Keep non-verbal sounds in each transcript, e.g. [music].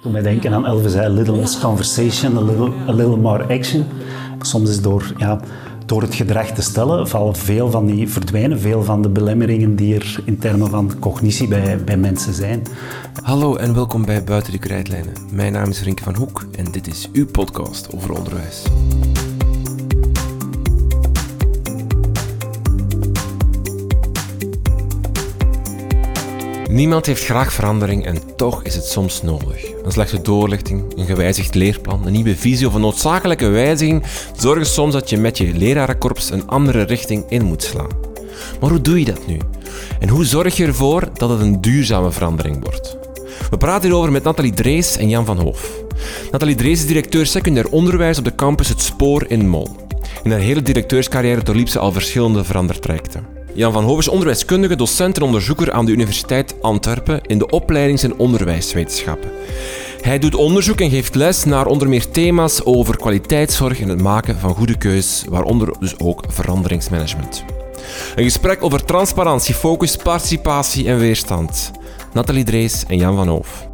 Toen wij denken aan Elvis, a little less conversation, a little, a little more action. Soms is door, ja, door het gedrag te stellen, vallen veel van die verdwijnen, veel van de belemmeringen die er in termen van cognitie bij, bij mensen zijn. Hallo en welkom bij Buiten de Krijtlijnen. Mijn naam is Rinke van Hoek en dit is uw podcast over onderwijs. Niemand heeft graag verandering en toch is het soms nodig. Een slechte doorlichting, een gewijzigd leerplan, een nieuwe visie of een noodzakelijke wijziging zorgen soms dat je met je lerarenkorps een andere richting in moet slaan. Maar hoe doe je dat nu? En hoe zorg je ervoor dat het een duurzame verandering wordt? We praten hierover met Nathalie Drees en Jan van Hoof. Nathalie Drees is directeur secundair onderwijs op de campus Het Spoor in Mol. In haar hele directeurscarrière doorliep ze al verschillende verandertrajecten. Jan van Hoof is onderwijskundige, docent en onderzoeker aan de Universiteit Antwerpen in de opleidings- en onderwijswetenschappen. Hij doet onderzoek en geeft les naar onder meer thema's over kwaliteitszorg en het maken van goede keuzes, waaronder dus ook veranderingsmanagement. Een gesprek over transparantie, focus, participatie en weerstand. Nathalie Drees en Jan van Hoof.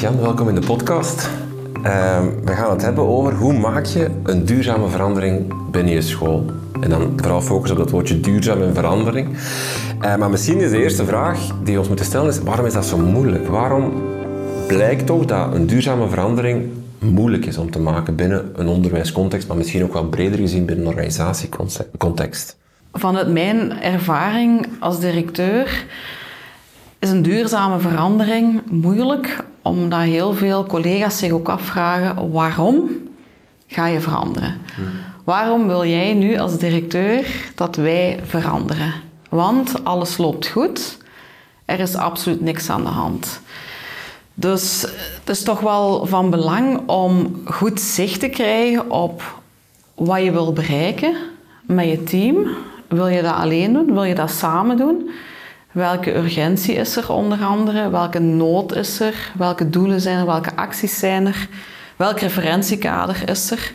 Jan, welkom in de podcast. Uh, we gaan het hebben over hoe maak je een duurzame verandering binnen je school. En dan vooral focus op dat woordje duurzaam en verandering. Uh, maar misschien is de eerste vraag die we ons moeten stellen is, waarom is dat zo moeilijk? Waarom blijkt toch dat een duurzame verandering moeilijk is om te maken binnen een onderwijscontext, maar misschien ook wel breder gezien binnen een organisatiecontext? Vanuit mijn ervaring als directeur is een duurzame verandering moeilijk omdat heel veel collega's zich ook afvragen waarom ga je veranderen? Waarom wil jij nu als directeur dat wij veranderen? Want alles loopt goed, er is absoluut niks aan de hand. Dus het is toch wel van belang om goed zicht te krijgen op wat je wil bereiken met je team. Wil je dat alleen doen? Wil je dat samen doen? Welke urgentie is er onder andere? Welke nood is er? Welke doelen zijn er? Welke acties zijn er? Welk referentiekader is er?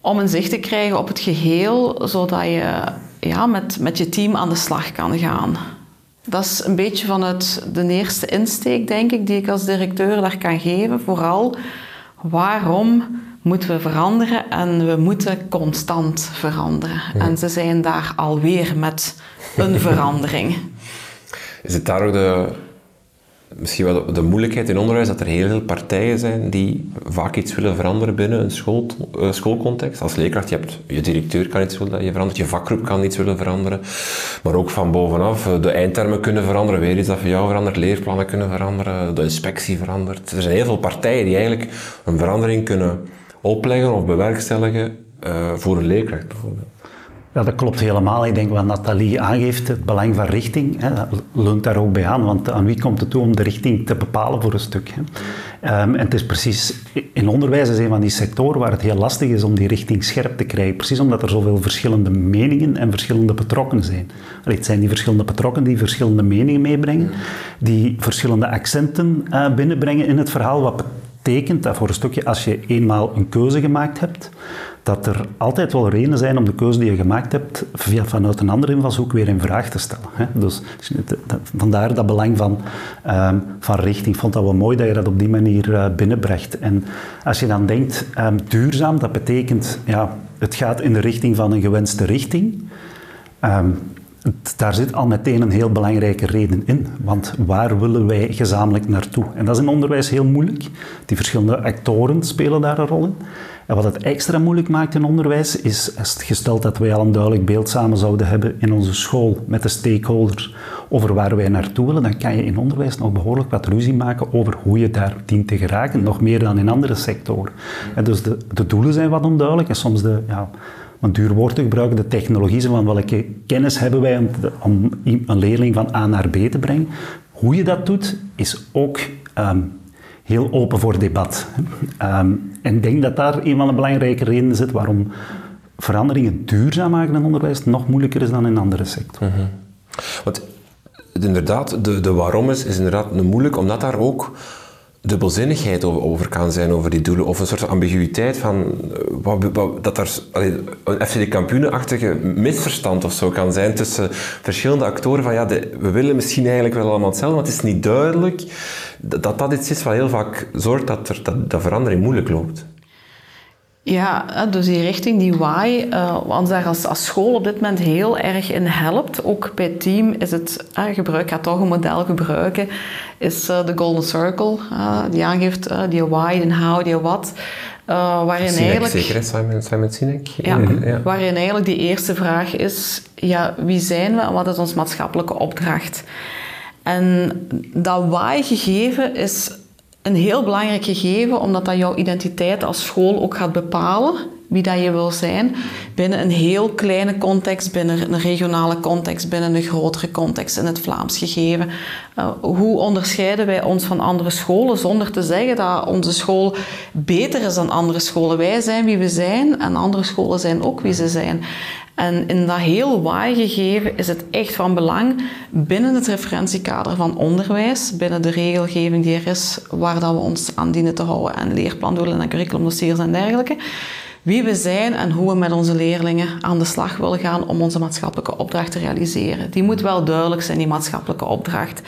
Om een zicht te krijgen op het geheel, zodat je ja, met, met je team aan de slag kan gaan. Dat is een beetje vanuit de eerste insteek, denk ik, die ik als directeur daar kan geven. Vooral, waarom moeten we veranderen? En we moeten constant veranderen. En ze zijn daar alweer met een verandering. [laughs] Het daar ook de, misschien wel de, moeilijkheid in onderwijs dat er heel veel partijen zijn die vaak iets willen veranderen binnen een school, uh, schoolcontext? Als leerkracht, je, hebt, je directeur kan iets willen dat je verandert, je vakgroep kan iets willen veranderen, maar ook van bovenaf, eh, de eindtermen kunnen veranderen, weer iets dat voor jou verandert, leerplannen kunnen veranderen, de inspectie verandert. Er zijn heel veel partijen die eigenlijk een verandering kunnen opleggen of bewerkstelligen uh, voor een leerkracht bijvoorbeeld. Dat klopt helemaal. Ik denk wat Nathalie aangeeft, het belang van richting, hè, leunt daar ook bij aan. Want aan wie komt het toe om de richting te bepalen voor een stuk? Hè? Um, en het is precies, in onderwijs is een van die sectoren waar het heel lastig is om die richting scherp te krijgen. Precies omdat er zoveel verschillende meningen en verschillende betrokkenen zijn. Het zijn die verschillende betrokkenen die verschillende meningen meebrengen, die verschillende accenten uh, binnenbrengen in het verhaal, wat betekent dat voor een stukje, als je eenmaal een keuze gemaakt hebt, dat er altijd wel redenen zijn om de keuze die je gemaakt hebt vanuit een andere invalshoek weer in vraag te stellen. Hè? Dus vandaar dat belang van, um, van richting. Ik vond dat wel mooi dat je dat op die manier uh, binnenbracht. En als je dan denkt, um, duurzaam, dat betekent, ja, het gaat in de richting van een gewenste richting. Um, daar zit al meteen een heel belangrijke reden in. Want waar willen wij gezamenlijk naartoe? En dat is in onderwijs heel moeilijk. Die verschillende actoren spelen daar een rol in. En wat het extra moeilijk maakt in onderwijs is, gesteld dat wij al een duidelijk beeld samen zouden hebben in onze school met de stakeholders over waar wij naartoe willen, dan kan je in onderwijs nog behoorlijk wat ruzie maken over hoe je daar dient te geraken, nog meer dan in andere sectoren. En dus de, de doelen zijn wat onduidelijk en soms de, ja, een duur woord te gebruiken, de technologie van welke kennis hebben wij om, een leerling van A naar B te brengen. Hoe je dat doet, is ook ehm, heel open voor debat. Ehm, en ik denk dat daar een van de belangrijke redenen zit waarom veranderingen duurzaam maken in onderwijs nog moeilijker is dan in andere sectoren. Mm Want inderdaad, de, de waarom is, is inderdaad moeilijk, omdat daar ook dubbelzinnigheid over, kan zijn, over die doelen. Of een soort ambiguïteit van wat, dat er een FCD kampioenachtige misverstand of zo kan zijn tussen verschillende actoren. Van ja, we willen misschien eigenlijk wel allemaal hetzelfde, maar het is niet duidelijk. Dat dat iets is wat heel vaak zorgt dat, er, dat verandering moeilijk loopt. Ja, dus die richting, die why, uh, ons daar als, als school op dit moment heel erg in helpt. Ook bij het team is het, uh, gebruik, ga toch een model gebruiken, is uh, de Golden Circle, die aangeeft die why, en how, die what. waarin Sinek, eigenlijk... Zeker, Simon, Simon Sinek. Ja, ja, waarin eigenlijk die eerste vraag is, ja, wie zijn we en wat is ons maatschappelijke opdracht? En dat why gegeven is een heel belangrijk gegeven, omdat dat jouw identiteit als school ook gaat bepalen wie dat je wil zijn binnen een heel kleine context, binnen een regionale context, binnen een grotere context in het Vlaams gegeven. Uh, hoe onderscheiden wij ons van andere scholen zonder te zeggen dat onze school beter is dan andere scholen? Wij zijn wie we zijn en andere scholen zijn ook wie ze zijn. En in dat heel waai gegeven is het echt van belang binnen het referentiekader van onderwijs, binnen de regelgeving die er is, waar dat we ons aan dienen te houden en leerplandoelen en curriculumdossiers en dergelijke, wie we zijn en hoe we met onze leerlingen aan de slag willen gaan om onze maatschappelijke opdracht te realiseren. Die moet wel duidelijk zijn, die maatschappelijke opdracht.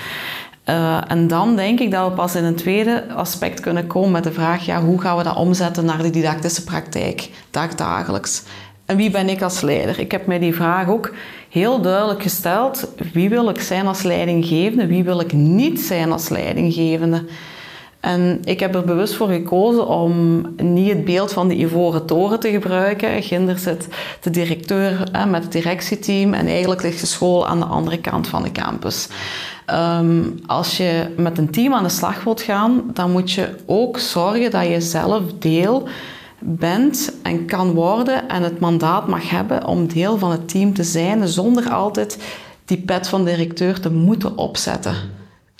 Uh, en dan denk ik dat we pas in een tweede aspect kunnen komen met de vraag: ja, hoe gaan we dat omzetten naar de didactische praktijk, dagdagelijks? En wie ben ik als leider? Ik heb mij die vraag ook heel duidelijk gesteld. Wie wil ik zijn als leidinggevende? Wie wil ik niet zijn als leidinggevende? En ik heb er bewust voor gekozen om niet het beeld van de Ivoren Toren te gebruiken. Ginder zit de directeur met het directieteam en eigenlijk ligt de school aan de andere kant van de campus. Ehm, als je met een team aan de slag wilt gaan, dan moet je ook zorgen dat je zelf deel bent en kan worden en het mandaat mag hebben om deel van het team te zijn, zonder altijd die pet van directeur te moeten opzetten.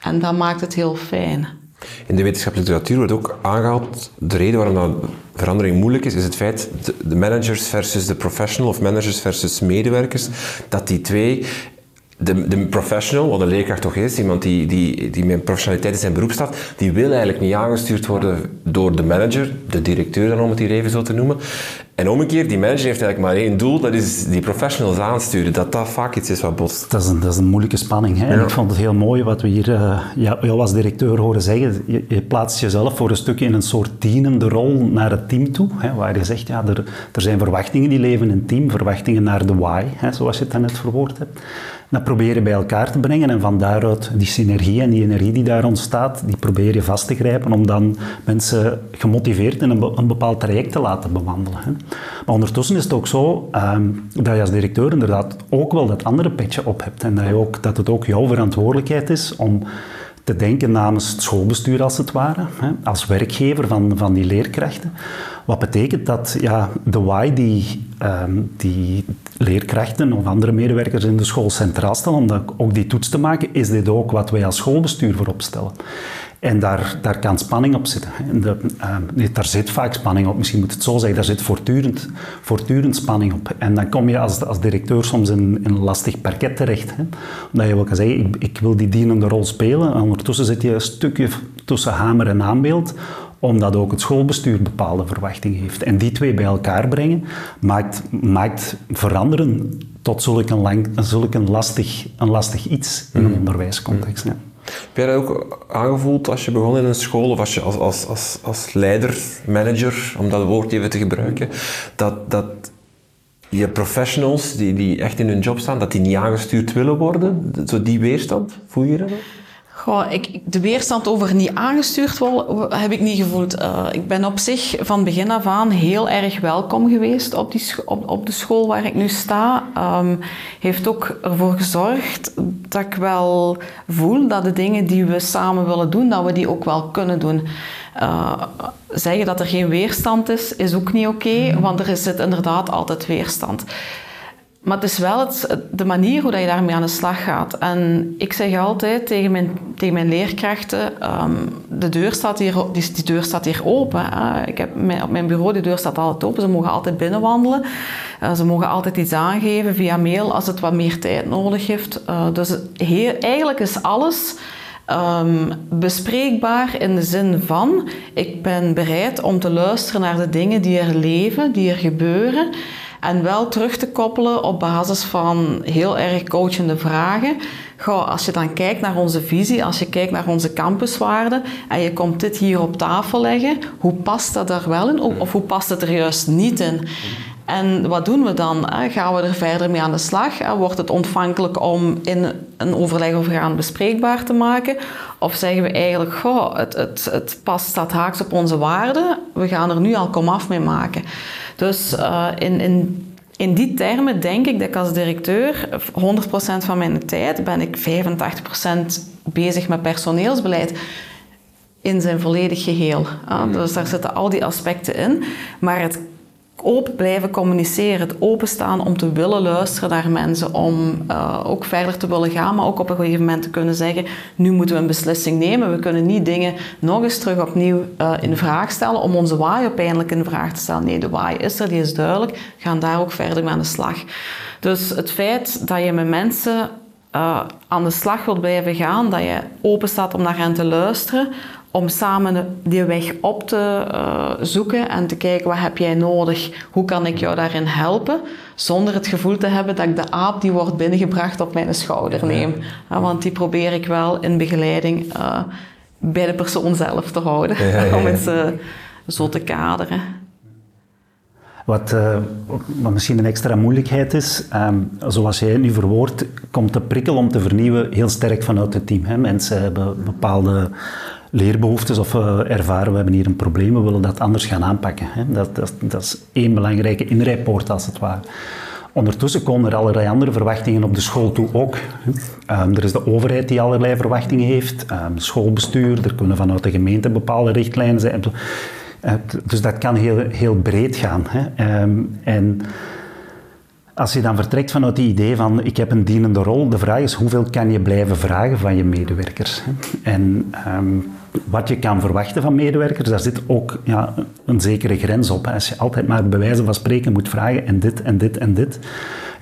En dat maakt het heel fijn. In de wetenschappelijke literatuur wordt ook aangehaald, de reden waarom dat verandering moeilijk is, is het feit de managers versus de professional of managers versus medewerkers, dat die twee de, de professional, wat een leerkracht toch is, iemand die, die, die met professionaliteit in zijn beroep staat, die wil eigenlijk niet aangestuurd worden door de manager, de directeur dan om het hier even zo te noemen. En omgekeerd, die manager heeft eigenlijk maar één doel, dat is die professionals aansturen. Dat dat vaak iets is wat botst. Dat is een, dat is een moeilijke spanning. Hè? En ik vond het heel mooi wat we hier uh, jou als directeur horen zeggen. Je, je, plaatst jezelf voor een stukje in een soort dienende rol naar het team toe. Hè? Waar je zegt, ja, er, er zijn verwachtingen die leven in een team, verwachtingen naar de why, hè? zoals je het net verwoord hebt dat probeer je bij elkaar te brengen en van daaruit die synergie en die energie die daar ontstaat, die probeer je vast te grijpen om dan mensen gemotiveerd in een, bepaald traject te laten bewandelen. Maar ondertussen is het ook zo um, dat je als directeur inderdaad ook wel dat andere petje op hebt en dat, je ook, dat het ook jouw verantwoordelijkheid is om te denken namens het schoolbestuur als het ware, hè, als werkgever van, van die leerkrachten. Wat betekent dat ja, de why die, um, die leerkrachten of andere medewerkers in de school centraal stellen, om ook die toets te maken, is dit ook wat wij als schoolbestuur voorop stellen. En daar, daar kan spanning op zitten. De, uh, nee, daar zit vaak spanning op, misschien moet het zo zeggen. Daar zit voortdurend, voortdurend spanning op. En dan kom je als, als directeur soms in, in een lastig parket terecht. Hè. Omdat je wel kan zeggen, ik, ik wil die dienende rol spelen. En ondertussen zit je een stukje tussen hamer en aanbeeld omdat ook het schoolbestuur bepaalde verwachtingen heeft. En die twee bij elkaar brengen maakt, maakt veranderen tot zulk een, lang, zulk een, lastig, een lastig iets in een mhm. onderwijscontext. Ja. Heb jij dat ook aangevoeld als je begon in een school of als je als, als, als, leider, manager, om dat woord even te gebruiken, dat, dat je professionals die, die echt in hun job staan, dat die niet aangestuurd willen worden? Zo die weerstand, voel je dat? Goh, ik, de weerstand over niet aangestuurd worden, heb ik niet gevoeld. Uh, ik ben op zich van begin af aan heel erg welkom geweest op, die op, op de school waar ik nu sta. Um, heeft ook ervoor gezorgd dat ik wel voel dat de dingen die we samen willen doen, dat we die ook wel kunnen doen. Uh, zeggen dat er geen weerstand is, is ook niet oké, okay, want er zit inderdaad altijd weerstand. Maar het is wel het, de manier hoe je daarmee aan de slag gaat. En ik zeg altijd tegen mijn, tegen mijn leerkrachten, um, de deur staat hier, die, die deur staat hier open. Ik heb, op mijn bureau, de deur staat altijd open. Ze mogen altijd binnenwandelen. Uh, ze mogen altijd iets aangeven via mail als het wat meer tijd nodig heeft. Uh, dus eigenlijk is alles um, bespreekbaar in de zin van, ik ben bereid om te luisteren naar de dingen die er leven, die er gebeuren. En wel terug te koppelen op basis van heel erg coachende vragen. Goh, als je dan kijkt naar onze visie, als je kijkt naar onze campuswaarden en je komt dit hier op tafel leggen, hoe past dat er wel in of hoe past het er juist niet in? En wat doen we dan? Gaan we er verder mee aan de slag? Wordt het ontvankelijk om in een overleg overgaan bespreekbaar te maken? Of zeggen we eigenlijk, goh, het, het, het past, staat haaks op onze waarden, we gaan er nu al komaf mee maken. Dus uh, in, in, in die termen denk ik dat ik als directeur 100% van mijn tijd ben ik 85% bezig met personeelsbeleid in zijn volledig geheel. Uh, dus daar zitten al die aspecten in. Maar het open blijven communiceren, het openstaan om te willen luisteren naar mensen, om uh, ook verder te willen gaan, maar ook op een gegeven moment te kunnen zeggen, nu moeten we een beslissing nemen. We kunnen niet dingen nog eens terug opnieuw uh, in vraag stellen om onze waai uiteindelijk in vraag te stellen. Nee, de waai is er, die is duidelijk. We gaan daar ook verder mee aan de slag. Dus het feit dat je met mensen uh, aan de slag wilt blijven gaan, dat je open staat om naar hen te luisteren, om samen die weg op te uh, zoeken en te kijken wat heb jij nodig, hoe kan ik jou daarin helpen, zonder het gevoel te hebben dat ik de aap die wordt binnengebracht op mijn schouder neem. Ja, want die probeer ik wel in begeleiding uh, bij de persoon zelf te houden, ja, [laughs] om het uh, zo te kaderen. Wat, wat, misschien een extra moeilijkheid is, um, zoals jij het nu verwoordt, komt de prikkel om te vernieuwen heel sterk vanuit het team. Hè? Mensen hebben bepaalde leerbehoeftes of uh, ervaren we hebben hier een probleem, we willen dat anders gaan aanpakken. Hè. Dat, dat, dat, is één belangrijke inrijpoort als het ware. Ondertussen komen er allerlei andere verwachtingen op de school toe ook. Um, er is de overheid die allerlei verwachtingen heeft, um, schoolbestuur, er kunnen vanuit de gemeente bepaalde richtlijnen zijn. Uh, dus dat kan heel, heel breed gaan. Hè. Um, en als je dan vertrekt vanuit die idee van ik heb een dienende rol, de vraag is hoeveel kan je blijven vragen van je medewerkers? En um, wat je kan verwachten van medewerkers, daar zit ook ja, een zekere grens op. Als je altijd maar bij wijze van spreken moet vragen en dit en dit en dit,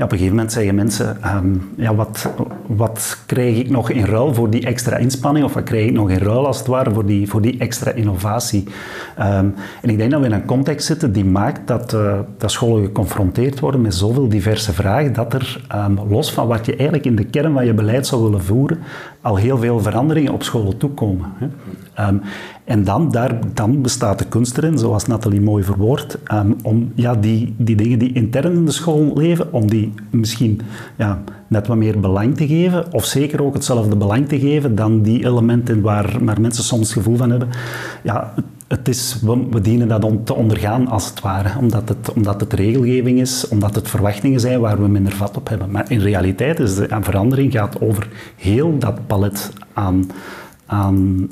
op een gegeven moment zeggen mensen, um, ja, wat, wat krijg ik nog in ruil voor die extra inspanning of wat krijg ik nog in ruil als het ware voor die, voor die extra innovatie? Um, en ik denk dat we in een context zitten die maakt dat, uh, dat scholen geconfronteerd worden met zoveel diverse vragen, dat er um, los van wat je eigenlijk in de kern van je beleid zou willen voeren, al heel veel veranderingen op scholen toekomen. Hè. En dan, daar, dan bestaat de kunst erin, zoals Nathalie mooi verwoordt, um, om ja, die, die dingen die intern in de school leven, om die misschien ja, net wat meer belang te geven, of zeker ook hetzelfde belang te geven dan die elementen waar, waar mensen soms gevoel van hebben. Ja, het is, we, dienen dat om te ondergaan als het ware, omdat het, omdat het regelgeving is, omdat het verwachtingen zijn waar we minder vat op hebben. Maar in realiteit is de verandering gaat over heel dat palet aan aan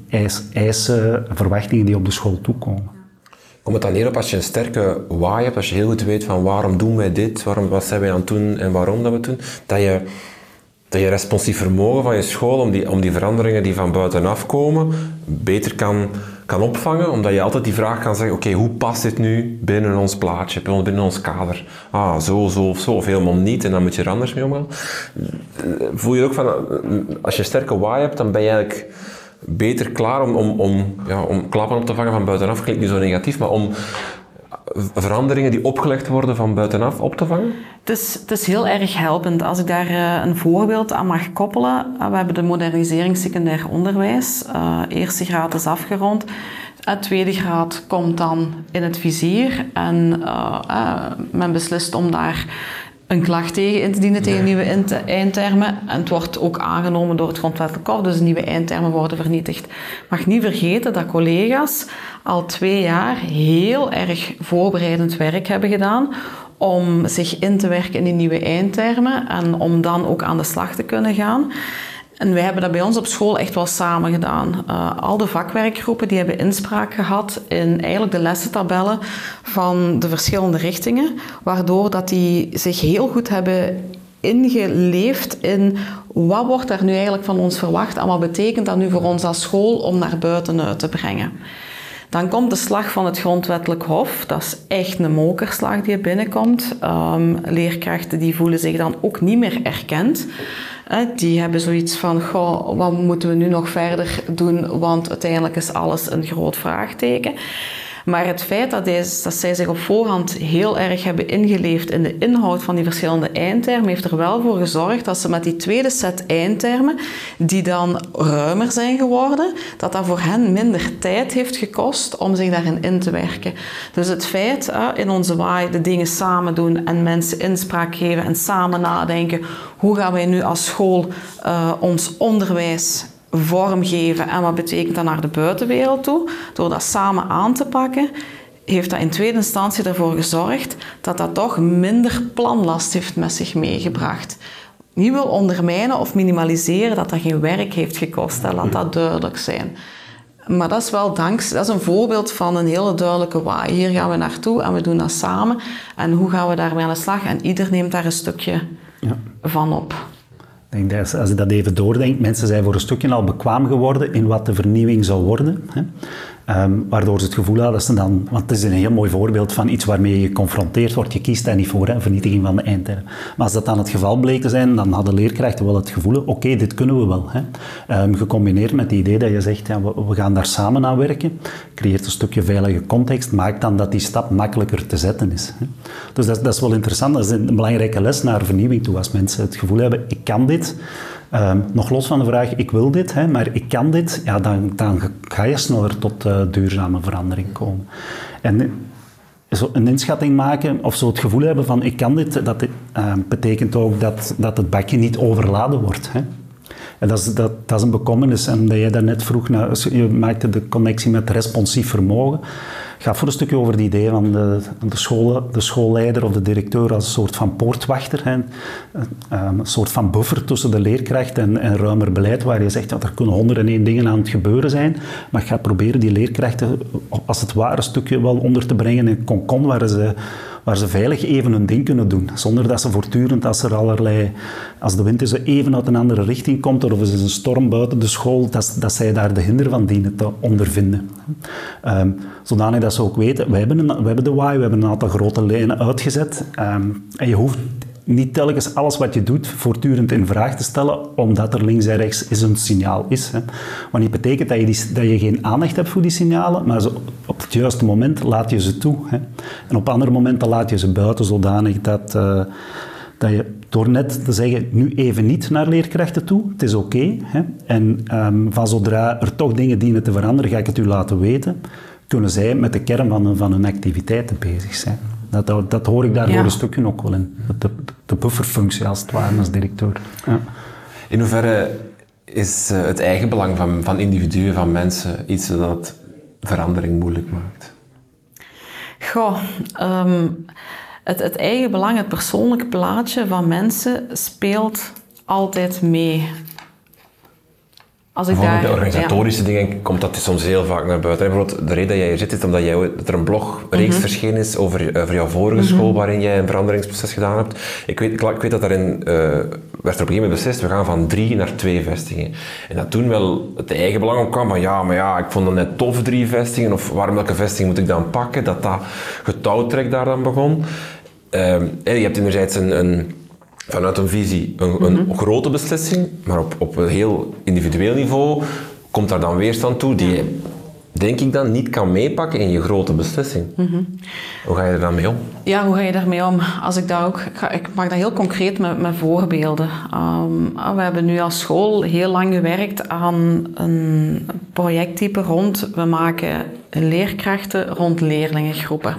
eisen, verwachtingen die op de school toekomen. Kom het dan neer op als je een sterke why hebt, als je heel goed weet van waarom doen wij dit, waarom, wat zijn wij aan het doen en waarom dat we het doen, dat je, dat je responsief vermogen van je school om die, om die veranderingen die van buitenaf komen beter kan, kan opvangen, omdat je altijd die vraag kan zeggen, oké, hoe past dit nu binnen ons plaatje, binnen ons kader? Ah, zo, zo of zo, of helemaal niet, en dan moet je er anders mee omgaan. Voel je ook van, als je een sterke why hebt, dan ben je eigenlijk beter klaar om, om, om, ja, om klappen op te vangen van buitenaf. Klinkt niet zo negatief, maar om veranderingen die opgelegd worden van buitenaf op te vangen? Het is, het is heel erg helpend. Als ik daar uh, een voorbeeld aan mag koppelen. Uh, we hebben de modernisering secundair onderwijs. Uh, eerste graad is afgerond. Het tweede graad komt dan in het vizier. En men beslist om daar een klacht tegen in te dienen tegen nieuwe eindtermen. En het wordt ook aangenomen door het grondwettelijk hof, dus nieuwe eindtermen worden vernietigd. Mag niet vergeten dat collega's al twee jaar heel erg voorbereidend werk hebben gedaan om zich in te werken in die nieuwe eindtermen en om dan ook aan de slag te kunnen gaan. En wij hebben dat bij ons op school echt wel samen gedaan. Uh, al de vakwerkgroepen die hebben inspraak gehad in eigenlijk de lessentabellen van de verschillende richtingen, waardoor dat die zich heel goed hebben ingeleefd in wat wordt er nu eigenlijk van ons verwacht en wat betekent dat nu voor ons als school om naar buiten uit te brengen. Dan komt de slag van het grondwettelijk hof. Dat is echt een mokerslag die er binnenkomt. Um, leerkrachten die voelen zich dan ook niet meer erkend. Die hebben zoiets van, goh, wat moeten we nu nog verder doen, want uiteindelijk is alles een groot vraagteken. Maar het feit dat, deze, dat zij zich op voorhand heel erg hebben ingeleefd in de inhoud van die verschillende eindtermen, heeft er wel voor gezorgd dat ze met die tweede set eindtermen, die dan ruimer zijn geworden, dat dat voor hen minder tijd heeft gekost om zich daarin in te werken. Dus het feit in onze waai de dingen samen doen en mensen inspraak geven en samen nadenken, hoe gaan wij nu als school uh, ons onderwijs vormgeven en wat betekent dat naar de buitenwereld toe, door dat samen aan te pakken, heeft dat in tweede instantie ervoor gezorgd dat dat toch minder planlast heeft met zich meegebracht. Niet wil ondermijnen of minimaliseren dat dat geen werk heeft gekost, hè. laat dat duidelijk zijn. Maar dat is wel dankzij, dat is een voorbeeld van een hele duidelijke waar. Hier gaan we naartoe en we doen dat samen. En hoe gaan we daarmee aan de slag? En ieder neemt daar een stukje ja. van op denk dat als je dat even doordenkt, mensen zijn voor een stukje al bekwaam geworden in wat de vernieuwing zou worden. Hè. Ehm, waardoor ze het gevoel hadden dat ze dan, want het is een heel mooi voorbeeld van iets waarmee je geconfronteerd wordt. Je kiest daar niet voor, hè, vernietiging van de eindterm. Maar als dat dan het geval bleek te zijn, dan hadden leerkrachten wel het gevoel, oké, dit kunnen we wel. Hè. Um, gecombineerd met het idee dat je zegt, ja, we, gaan daar samen aan werken, creëert een stukje veilige context, maakt dan dat die stap makkelijker te zetten is. Hè. Dus dat, dat, is wel interessant, dat is een belangrijke les naar vernieuwing toe. Als mensen het gevoel hebben, ik kan dit, Ehm, nog los van de vraag, ik wil dit, hè, maar ik kan dit, ja, dan, dan ga je sneller tot uh, duurzame verandering komen. En eh, zo een inschatting maken of zo het gevoel hebben van ik kan dit, dat ehm, betekent ook dat, dat het bakje niet overladen wordt. Hè. En dat is, dat, dat is een bekommernis. En dat jij daarnet vroeg, je maakte de connectie met responsief vermogen gaat voor een stukje over het idee van de, de, school, de schoolleider of de directeur als een soort van poortwachter. Hè. Een soort van buffer tussen de leerkracht en, en ruimer beleid, waar je zegt dat er kunnen 101 dingen aan het gebeuren zijn, maar je gaat proberen die leerkrachten als het ware een stukje wel onder te brengen in een konkon waar ze waar ze veilig even hun ding kunnen doen. Zonder dat ze voortdurend, als er allerlei, als de wind zo even uit een andere richting komt, of er is een storm buiten de school, dat, dat zij daar de hinder van dienen te ondervinden. Um, zodanig dat ze ook weten, we hebben, hebben de waai, we hebben een aantal grote lijnen uitgezet. Um, en je hoeft niet telkens alles wat je doet voortdurend in vraag te stellen, omdat er links en rechts is een signaal is. Hè. Wat niet betekent dat je, dat je geen aandacht hebt voor die signalen, maar op het juiste moment laat je ze toe. Hè. En op andere momenten laat je ze buiten, zodanig dat, uh, dat je door net te zeggen, nu even niet naar leerkrachten toe, het is oké. en um, van zodra er toch dingen dienen te veranderen, ga ik het u laten weten, kunnen zij met de kern van, van hun activiteiten bezig zijn. Dat, dat, hoor ik daar ja. een stukje ook wel in. De, de bufferfunctie als het ware als directeur. Ja. In hoeverre is uh, het eigenbelang van, van individuen, van mensen, iets dat verandering moeilijk maakt? Goh, um, het, het eigen belang, het persoonlijke plaatje van mensen speelt altijd mee. Als ik daar, de organisatorische dingen komt dat soms heel vaak naar buiten. Bijvoorbeeld, de reden dat jij hier zit is omdat jij, dat er een blogreeks mm verschenen is over, over jouw vorige mhm. school waarin jij een veranderingsproces gedaan hebt. Ik weet, ik, weet dat daarin uh, werd er op een gegeven moment beslist, we gaan van drie naar twee vestigingen. En dat toen wel het eigen belang op kwam van ja, maar ja, ik vond het net tof drie vestigingen of waarom welke vestiging moet ik dan pakken, dat dat getouwtrek daar dan begon. Uh, je hebt enerzijds een, een vanuit een visie een, een mhm. grote beslissing, maar op, op een heel individueel niveau komt daar dan weerstand toe die je, denk ik dan, niet kan meepakken in je grote beslissing. Mhm. Hoe ga je er dan mee om? Ja, hoe ga je daarmee om? Als ik daar ook, ik maak dat heel concreet met, met voorbeelden. Um, we hebben nu als school heel lang gewerkt aan een projecttype rond, we maken leerkrachten rond leerlingengroepen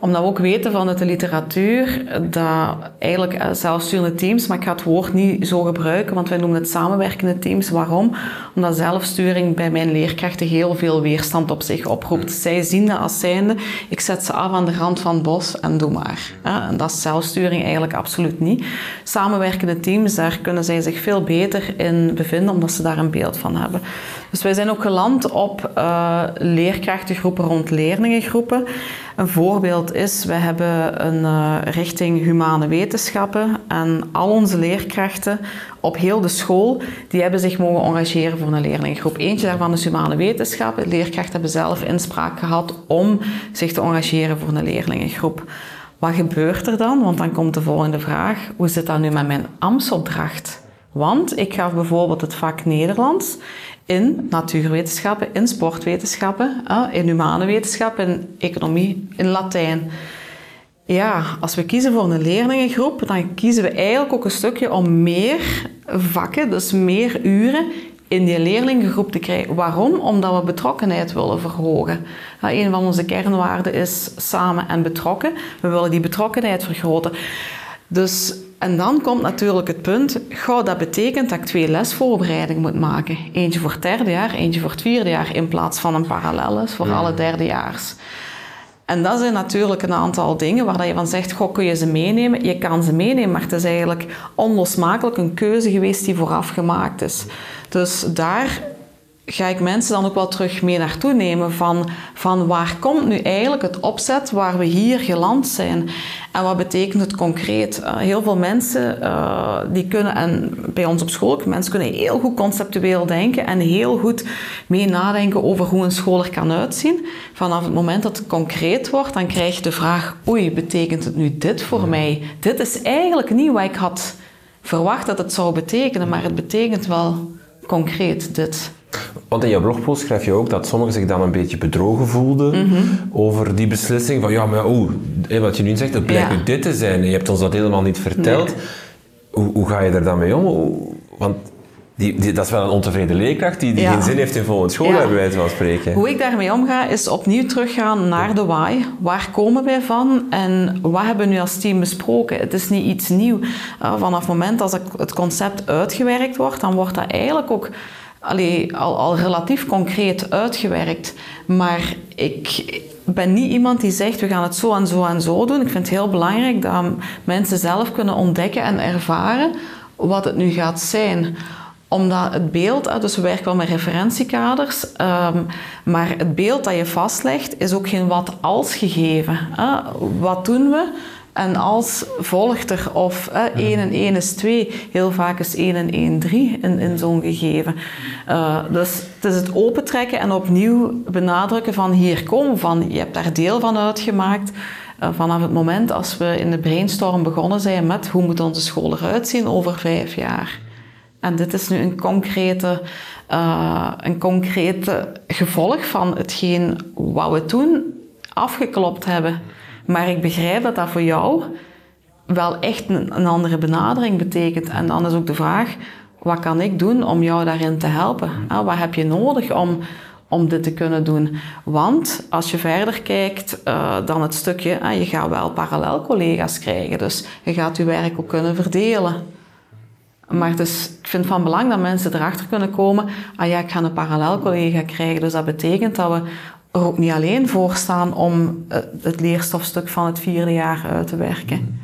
Omdat we ook weten vanuit de literatuur dat eigenlijk eh, zelfsturende teams, maar ik ga het woord niet zo gebruiken, want wij noemen het samenwerkende teams. Waarom? Omdat zelfsturing bij mijn leerkrachten heel veel weerstand op zich oproept. Zij zien dat als zijnde, ik zet ze af aan de rand van het bos en doe maar. En dat is zelfsturing eigenlijk absoluut niet. Samenwerkende teams, daar kunnen zij zich veel beter in bevinden, omdat ze daar een beeld van hebben. Dus wij zijn ook geland op uh, leerkrachtengroepen rond leerlingengroepen. Een voorbeeld is, we hebben een uh, richting humane wetenschappen en al onze leerkrachten op heel de school, die hebben zich mogen engageren voor een leerlingengroep. Eentje daarvan is humane wetenschappen. De leerkrachten hebben zelf inspraak gehad om zich te engageren voor een leerlingengroep. Wat gebeurt er dan? Want dan komt de volgende vraag. Hoe zit dat nu met mijn ambtsopdracht? Want ik gaf bijvoorbeeld het vak Nederlands in natuurwetenschappen, in sportwetenschappen, in humane wetenschappen, in economie, in Latijn. Ja, als we kiezen voor een leerlingengroep, dan kiezen we eigenlijk ook een stukje om meer vakken, dus meer uren in die leerlingengroep te krijgen. Waarom? Omdat we betrokkenheid willen verhogen. Een van onze kernwaarden is samen en betrokken. We willen die betrokkenheid vergroten. Dus en dan komt natuurlijk het punt, goh, dat betekent dat ik twee lesvoorbereidingen moet maken. Eentje voor het derde jaar, eentje voor het vierde jaar, in plaats van een parallelles voor alle derdejaars. En dat zijn natuurlijk een aantal dingen waar je van zegt, goh, kun je ze meenemen? Je kan ze meenemen, maar het is eigenlijk onlosmakelijk een keuze geweest die vooraf gemaakt is. Dus daar ga ik mensen dan ook wel terug mee naartoe nemen van, van waar komt nu eigenlijk het opzet waar we hier geland zijn en wat betekent het concreet. Uh, heel veel mensen uh, die kunnen, en bij ons op school, mensen kunnen heel goed conceptueel denken en heel goed mee nadenken over hoe een school er kan uitzien. Vanaf het moment dat het concreet wordt, dan krijg je de vraag, oei, betekent het nu dit voor mij? Dit is eigenlijk niet wat ik had verwacht dat het zou betekenen, maar het betekent wel concreet dit. Want in je blogpost schrijf je ook dat sommigen zich dan een beetje bedrogen voelden mhm. over die beslissing van ja, maar oh, wat je nu zegt, het blijkt dit te zijn. Je hebt ons dat helemaal niet verteld. Hoe, hoe, ga je er dan mee om? Want die, die, dat is wel een ontevreden leerkracht die, die geen zin heeft in volgende school, ja. bij wijze van spreken. Hoe ik daarmee omga, is opnieuw teruggaan naar de why. Waar komen wij van en wat hebben we nu als team besproken? Het is niet iets nieuws. Uh, vanaf het moment dat het concept uitgewerkt wordt, dan wordt dat eigenlijk ook allee, al, al relatief concreet uitgewerkt. Maar ik ben niet iemand die zegt, we gaan het zo en zo en zo doen. Ik vind het heel belangrijk dat mensen zelf kunnen ontdekken en ervaren wat het nu gaat zijn omdat het beeld, dus we werken wel met referentiekaders, ehm, maar het beeld dat je vastlegt is ook geen wat als gegeven. Wat doen we? En als volgt er of eh, 1 en 1 is 2, heel vaak is 1 en 1 3 in, in zo'n gegeven. Uh, dus het is het opentrekken en opnieuw benadrukken van hier komen van, je hebt daar deel van uitgemaakt. Uh, vanaf het moment als we in de brainstorm begonnen zijn met hoe moet onze school eruit zien over vijf jaar. En dit is nu een concrete, uh, een concrete gevolg van hetgeen wat we toen afgeklopt hebben. Maar ik begrijp dat dat voor jou wel echt een, een, andere benadering betekent. En dan is ook de vraag, wat kan ik doen om jou daarin te helpen? Ah, wat heb je nodig om, om dit te kunnen doen? Want als je verder kijkt uh, dan het stukje, uh, je gaat wel parallel collega's krijgen. Dus je gaat je werk ook kunnen verdelen. Maar dus, ik vind het van belang dat mensen erachter kunnen komen, ah ja, ik ga een parallel collega krijgen. Dus dat betekent dat we er ook niet alleen voor staan om eh, het leerstofstuk van het vierde jaar uit te werken.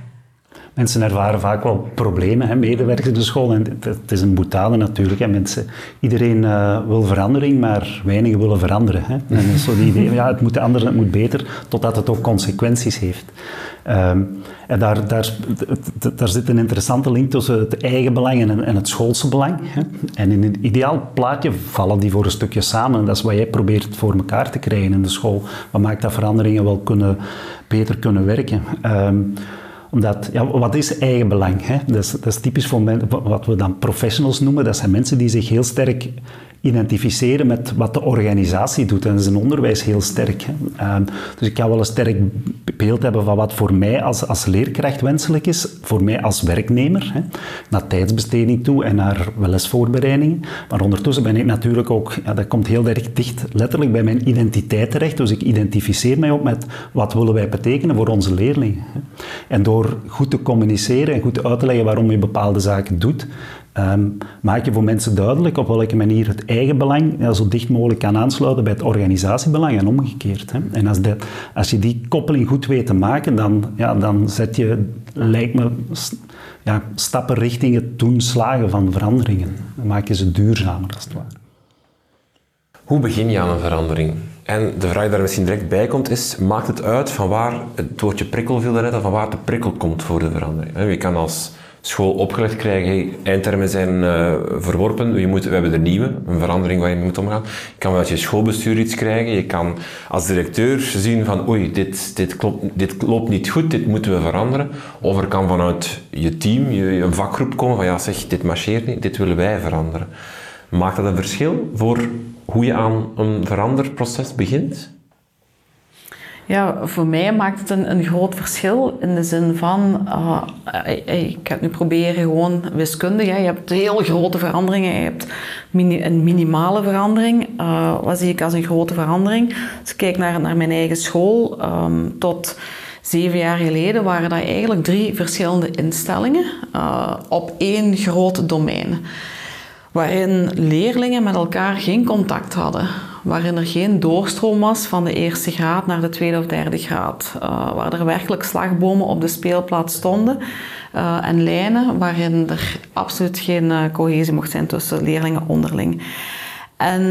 Mensen ervaren vaak wel problemen, hè, medewerkers in de school. En het, is een boetade natuurlijk. Hè. Mensen, iedereen uh, wil verandering, maar weinigen willen veranderen. Hè. En zo die idee, ja, het moet anders, het moet beter, totdat het ook consequenties heeft. Um, en daar, daar, daar zit een interessante link tussen het eigen belang en, het schoolse belang. Hè. En in een ideaal plaatje vallen die voor een stukje samen. En dat is wat jij probeert voor elkaar te krijgen in de school. Wat maakt dat veranderingen wel kunnen, beter kunnen werken. Um, ja, wat is eigen belang? Hè? Dat, is, dat is typisch voor wat we dan professionals noemen. Dat zijn mensen die zich heel sterk identificeren met wat de organisatie doet. En dat is onderwijs heel sterk. Hè. Ehm, dus ik kan wel een sterk beeld hebben van wat voor mij als, als leerkracht wenselijk is, voor mij als werknemer, hè, naar tijdsbesteding toe en naar lesvoorbereidingen. Maar ondertussen ben ik natuurlijk ook, ja, dat komt heel erg dicht, letterlijk bij mijn identiteit terecht. Dus ik identificeer mij ook met wat willen wij betekenen voor onze leerlingen. Hè. En door goed te communiceren en goed uit te leggen waarom je bepaalde zaken doet, Ehm, maak je voor mensen duidelijk op welke manier het eigen belang zo dicht mogelijk kan aansluiten bij het organisatiebelang en omgekeerd. Hè. En als, dat, als je die koppeling goed weet te maken, dan, ja, dan zet je, lijkt me, ja, stappen richting het doen slagen van veranderingen. Dan maak je ze duurzamer als het ware. Hoe begin je aan een verandering? En de vraag die daar misschien direct bij komt is, maakt het uit van waar, het woordje prikkel viel eruit, van waar de prikkel komt voor de verandering? Je kan als school opgelegd krijgen, eindtermen zijn uh, verworpen, je moet, we hebben er nieuwe, een verandering waar je mee moet omgaan. Je kan vanuit je schoolbestuur iets krijgen, je kan als directeur zien van oei, dit, dit, klopt, dit loopt niet goed, dit moeten we veranderen. Of er kan vanuit je team, je, een vakgroep komen van ja zeg, dit marcheert niet, dit willen wij veranderen. Maakt dat een verschil voor hoe je aan een veranderproces begint? Ja, voor mij maakt het een, groot verschil in de zin van, uh, ik ga het nu proberen gewoon wiskundig. Hè. Je hebt heel grote veranderingen, je hebt een minimale verandering. Uh, wat zie ik als een grote verandering? Als ik kijk naar, naar mijn eigen school, um, tot zeven jaar geleden waren dat eigenlijk drie verschillende instellingen uh, op één groot domein waarin leerlingen met elkaar geen contact hadden, waarin er geen doorstroom was van de eerste graad naar de tweede of derde graad, uh, waar er werkelijk slagbomen op de speelplaats stonden uh, en lijnen waarin er absoluut geen uh, cohesie mocht zijn tussen leerlingen onderling. En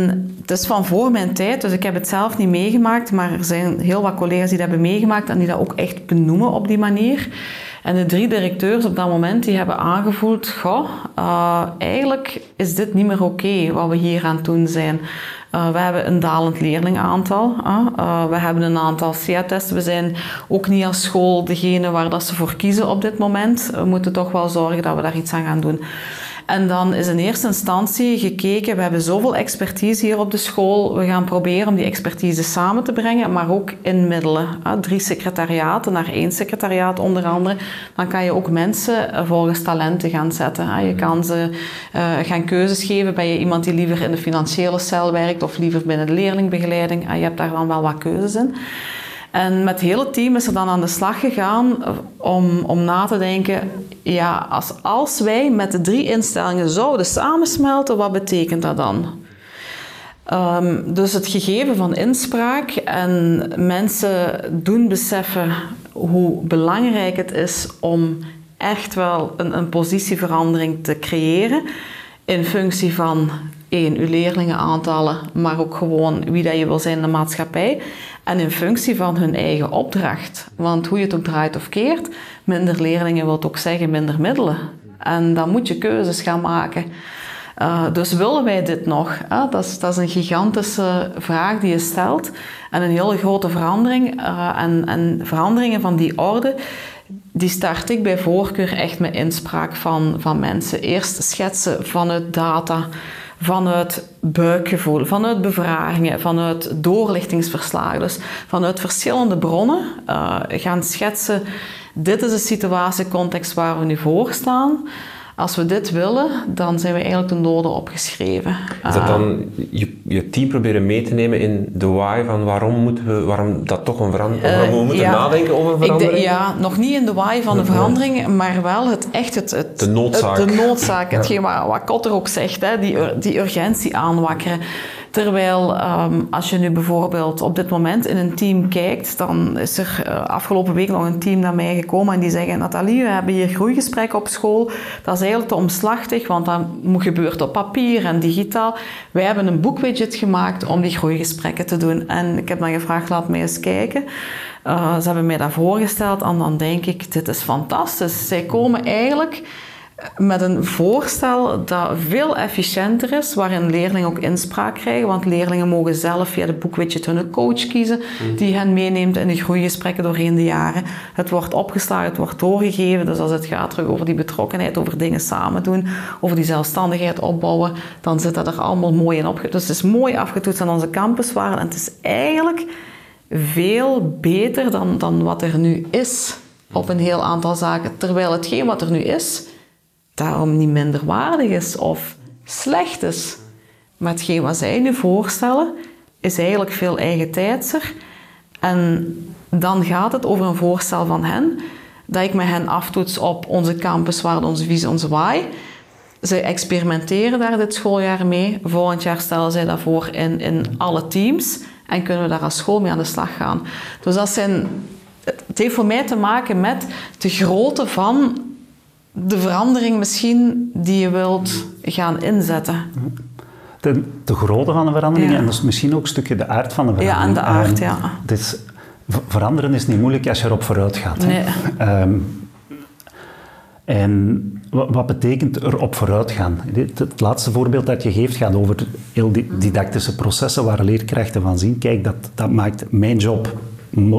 het is van voor mijn tijd, dus ik heb het zelf niet meegemaakt, maar er zijn heel wat collega's die dat hebben meegemaakt en die dat ook echt benoemen op die manier. En de drie directeurs op dat moment die hebben aangevoeld, goh, eigenlijk is dit niet meer oké wat we hier aan het doen zijn. Uh, we hebben een dalend leerlingaantal. Uh, we hebben een aantal CA-testen. We zijn ook niet als school degene waar dat ze voor kiezen op dit moment. We moeten toch wel zorgen dat we daar iets aan gaan doen. En dan is in eerste instantie gekeken, we hebben zoveel expertise hier op de school, we gaan proberen om die expertise samen te brengen, maar ook in middelen. Drie secretariaten naar één secretariaat onder andere. Dan kan je ook mensen eh, volgens talenten gaan zetten. Je kan ze uh, gaan keuzes geven. Ben je iemand die liever in de financiële cel werkt of liever binnen de leerlingbegeleiding? Je hebt daar dan wel wat keuzes in. En met het hele team is er dan aan de slag gegaan om, om na te denken, ja, als, als wij met de drie instellingen zouden samensmelten, wat betekent dat dan? Um, dus het gegeven van inspraak en mensen doen beseffen hoe belangrijk het is om echt wel een, een positieverandering te creëren in functie van één, uw leerlingenaantallen, maar ook gewoon wie dat je wil zijn in de maatschappij. En in functie van hun eigen opdracht. Want hoe je het ook draait of keert, minder leerlingen wil ook zeggen minder middelen. En dan moet je keuzes gaan maken. Uh, dus willen wij dit nog? Dat, is, dat, is, een gigantische vraag die je stelt. En een hele grote verandering. Uh, en, en, veranderingen van die orde, die start ik bij voorkeur echt met inspraak van, van mensen. Eerst schetsen vanuit data vanuit buikgevoel, vanuit bevragingen, vanuit doorlichtingsverslagen. Dus vanuit verschillende bronnen uh, gaan schetsen. Dit is de situatie, context waar we nu voor staan. Als we dit willen, dan zijn we eigenlijk de noden opgeschreven. Is dat dan je, je team proberen mee te nemen in de why van waarom moeten we, waarom dat toch een verandering, uh, waarom we moeten nadenken over een verandering? ja, nog niet in de why van de verandering, maar wel het echt het, het de noodzaak. Het, de noodzaak, [laughs] hetgeen wat, wat Kotter ook zegt, hè, die, die urgentie aanwakkeren. Terwijl um, als je nu bijvoorbeeld op dit moment in een team kijkt, dan is er uh, afgelopen week nog een team naar mij gekomen en die zeggen: Nathalie, we hebben hier groeigesprekken op school. Dat is eigenlijk te omslachtig, want dat gebeurt op papier en digitaal. Wij hebben een boekwidget gemaakt om die groeigesprekken te doen. En ik heb dan gevraagd: laat mij eens kijken. Uh, ze hebben mij dat voorgesteld en dan denk ik: dit is fantastisch. Zij komen eigenlijk met een voorstel dat veel efficiënter is, waarin leerlingen ook inspraak krijgen. Want leerlingen mogen zelf via de boekwidget hun coach kiezen, die hen meeneemt in de groeigesprekken doorheen de jaren. Het wordt opgeslagen, het wordt doorgegeven. Dus als het gaat terug over die betrokkenheid, over dingen samen doen, over die zelfstandigheid opbouwen, dan zit dat er allemaal mooi in opgetoetst. Dus het is mooi afgetoetst aan onze campuswaarden. En het is eigenlijk veel beter dan, dan wat er nu is op een heel aantal zaken. Terwijl hetgeen wat er nu is, daarom niet minder waardig is of slecht is. Maar hetgeen wat zij nu voorstellen, is eigenlijk veel eigentijdser. En dan gaat het over een voorstel van hen, dat ik met hen aftoets op onze campus, waar onze visie, onze why. Zij experimenteren daar dit schooljaar mee. Volgend jaar stellen zij dat voor in, in alle teams. En kunnen we daar als school mee aan de slag gaan. Dus dat zijn, het heeft voor mij te maken met de grootte van de verandering misschien die je wilt gaan inzetten. De, de grootte van de verandering Ja. en dus misschien ook een stukje de aard van de verandering. Ja, en de aard, Ehm, ja. V- veranderen is niet moeilijk als je erop vooruit gaat. hè. Nee. Ehm, en wat, betekent erop vooruit gaan? Dit- Het laatste voorbeeld dat je geeft gaat over heel didactische processen waar leerkrachten van zien. Kijk, dat, dat maakt mijn job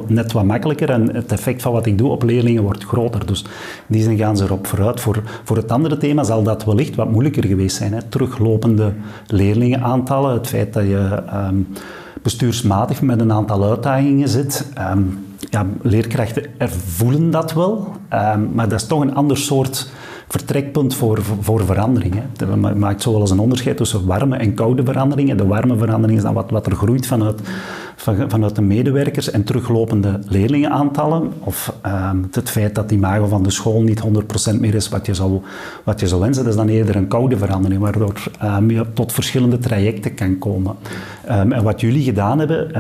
net wat makkelijker en het effect van wat ik doe op leerlingen wordt groter. Dus die zin gaan ze erop vooruit. Voor, voor het andere thema zal dat wellicht wat moeilijker geweest zijn. Hè? Teruglopende leerlingenaantallen, het feit dat je ehm, bestuursmatig met een aantal uitdagingen zit. Ehm, ja, leerkrachten ervoelen dat wel, ehm, maar dat is toch een ander soort vertrekpunt voor, voor verandering. Hè. Je maakt zo wel een onderscheid tussen warme en koude veranderingen. De warme verandering is dan wat, wat er groeit vanuit, van, vanuit de medewerkers en teruglopende leerlingenaantallen. Of ehm, het feit dat die imago van de school niet 100% meer is wat je, zou, wat je zou wensen. Dat is dan eerder een koude verandering, waardoor ehm, je tot verschillende trajecten kan komen. Ehm, en wat jullie gedaan hebben...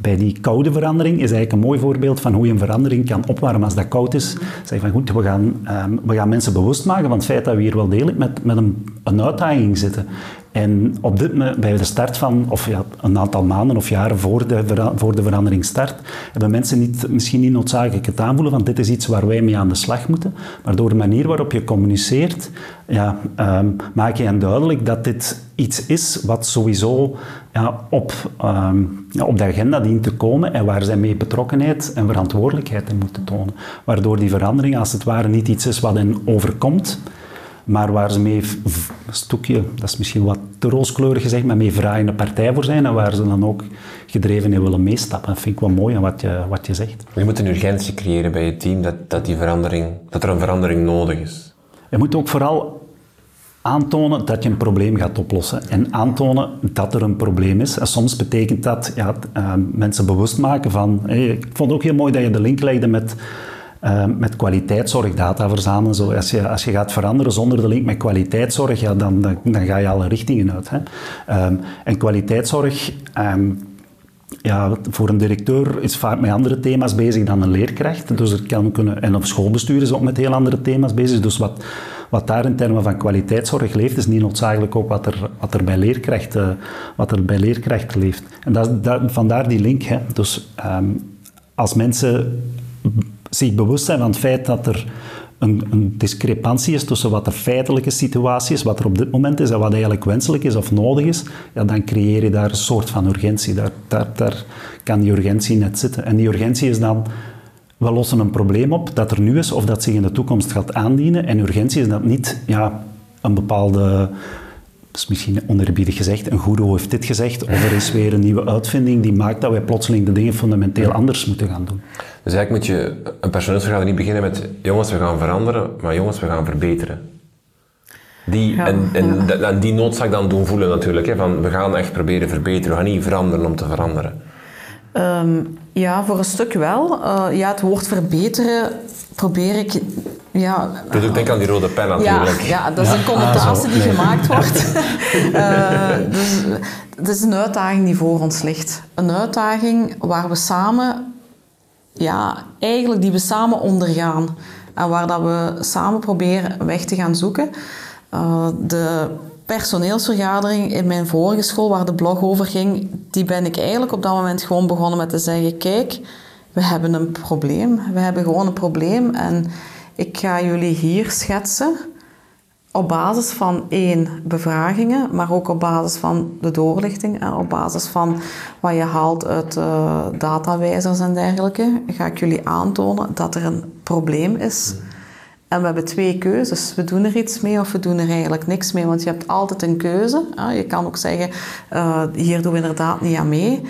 bij die koude verandering is eigenlijk een mooi voorbeeld van hoe je een verandering kan opwarmen als dat koud is. Zeg van goed, we gaan, ehm, we gaan mensen bewust maken van het feit dat we hier wel degelijk met, met een, een uitdaging zitten. En op dit, bij de start van, of ja, een aantal maanden of jaren voor de, voor de verandering start, hebben mensen niet, misschien niet noodzakelijk het aanvoelen van dit is iets waar wij mee aan de slag moeten. Maar door de manier waarop je communiceert, ja, ehm, maak je hen duidelijk dat dit iets is wat sowieso ja, op, ehm, op de agenda dient te komen en waar zij mee betrokkenheid en verantwoordelijkheid in moeten tonen. Waardoor die verandering als het ware niet iets is wat hen overkomt, maar waar ze mee een stukje, dat is misschien wat te rooskleurig gezegd, maar mee vragende partij voor zijn en waar ze dan ook gedreven in willen meestappen. Dat vind ik wel mooi aan wat je, wat je zegt. Je moet een urgentie creëren bij je team dat, dat, die verandering, dat er een verandering nodig is. Je moet ook vooral aantonen dat je een probleem gaat oplossen. En aantonen dat er een probleem is. En soms betekent dat ja, eh, mensen bewust maken van... ik vond het ook heel mooi dat je de link legde met, eh, met kwaliteitszorg, data verzamelen. Zo, als, je, als je gaat veranderen zonder de link met kwaliteitszorg, ja, dan, dan, ga je alle richtingen uit. Hè. Ehm, en kwaliteitszorg... ehm, ja, voor een directeur is vaak met andere thema's bezig dan een leerkracht. Dus er kan kunnen, en of schoolbestuur is ook met heel andere thema's bezig. Dus wat, wat daar in termen van kwaliteitszorg leeft, is niet noodzakelijk ook wat er, wat er, bij, leerkrachten, wat er bij leerkrachten leeft. En dat, dat, vandaar die link. Hè. Dus ehm, als mensen zich bewust zijn van het feit dat er een, een discrepantie is tussen wat de feitelijke situatie is, wat er op dit moment is en wat eigenlijk wenselijk is of nodig is, ja, dan creëer je daar een soort van urgentie. Daar, daar, daar kan die urgentie net zitten. En die urgentie is dan, we lossen een probleem op dat er nu is of dat zich in de toekomst gaat aandienen. En urgentie is dat niet ja, een bepaalde dat is misschien onerbiedig gezegd, een goeroe heeft dit gezegd, of er is weer een nieuwe uitvinding die maakt dat wij plotseling de dingen fundamenteel anders moeten gaan doen. Dus eigenlijk moet je een personeelsvergadering niet beginnen met jongens, we gaan veranderen, maar jongens, we gaan verbeteren. Die, Ja, en, en, ja. dat- en die noodzaak dan doen voelen natuurlijk. Hè, van we gaan echt proberen verbeteren, we gaan niet veranderen om te veranderen. Ehm, ja, voor een stuk wel. Eh, ja, het woord verbeteren probeer ik... Ja, ik denk aan die rode pen ja, natuurlijk. ja, dat is een Ja, connotatie ah, zo, die nee. gemaakt [laughs] wordt. Eh, dus het is een uitdaging die voor ons ligt. Een uitdaging waar we samen... Ja, eigenlijk die we samen ondergaan. En waar dat we samen proberen weg te gaan zoeken. Eh, de personeelsvergadering in mijn vorige school, waar de blog over ging, die ben ik eigenlijk op dat moment gewoon begonnen met te zeggen: Kijk, we hebben een probleem. We hebben gewoon een probleem. En ik ga jullie hier schetsen op basis van één, bevragingen, maar ook op basis van de doorlichting en op basis van wat je haalt uit uh, datawijzers en dergelijke, ga ik jullie aantonen dat er een probleem is. En we hebben twee keuzes. We doen er iets mee of we doen er eigenlijk niks mee. Want je hebt altijd een keuze. Je kan ook zeggen, uh, hier doen we inderdaad niet aan mee.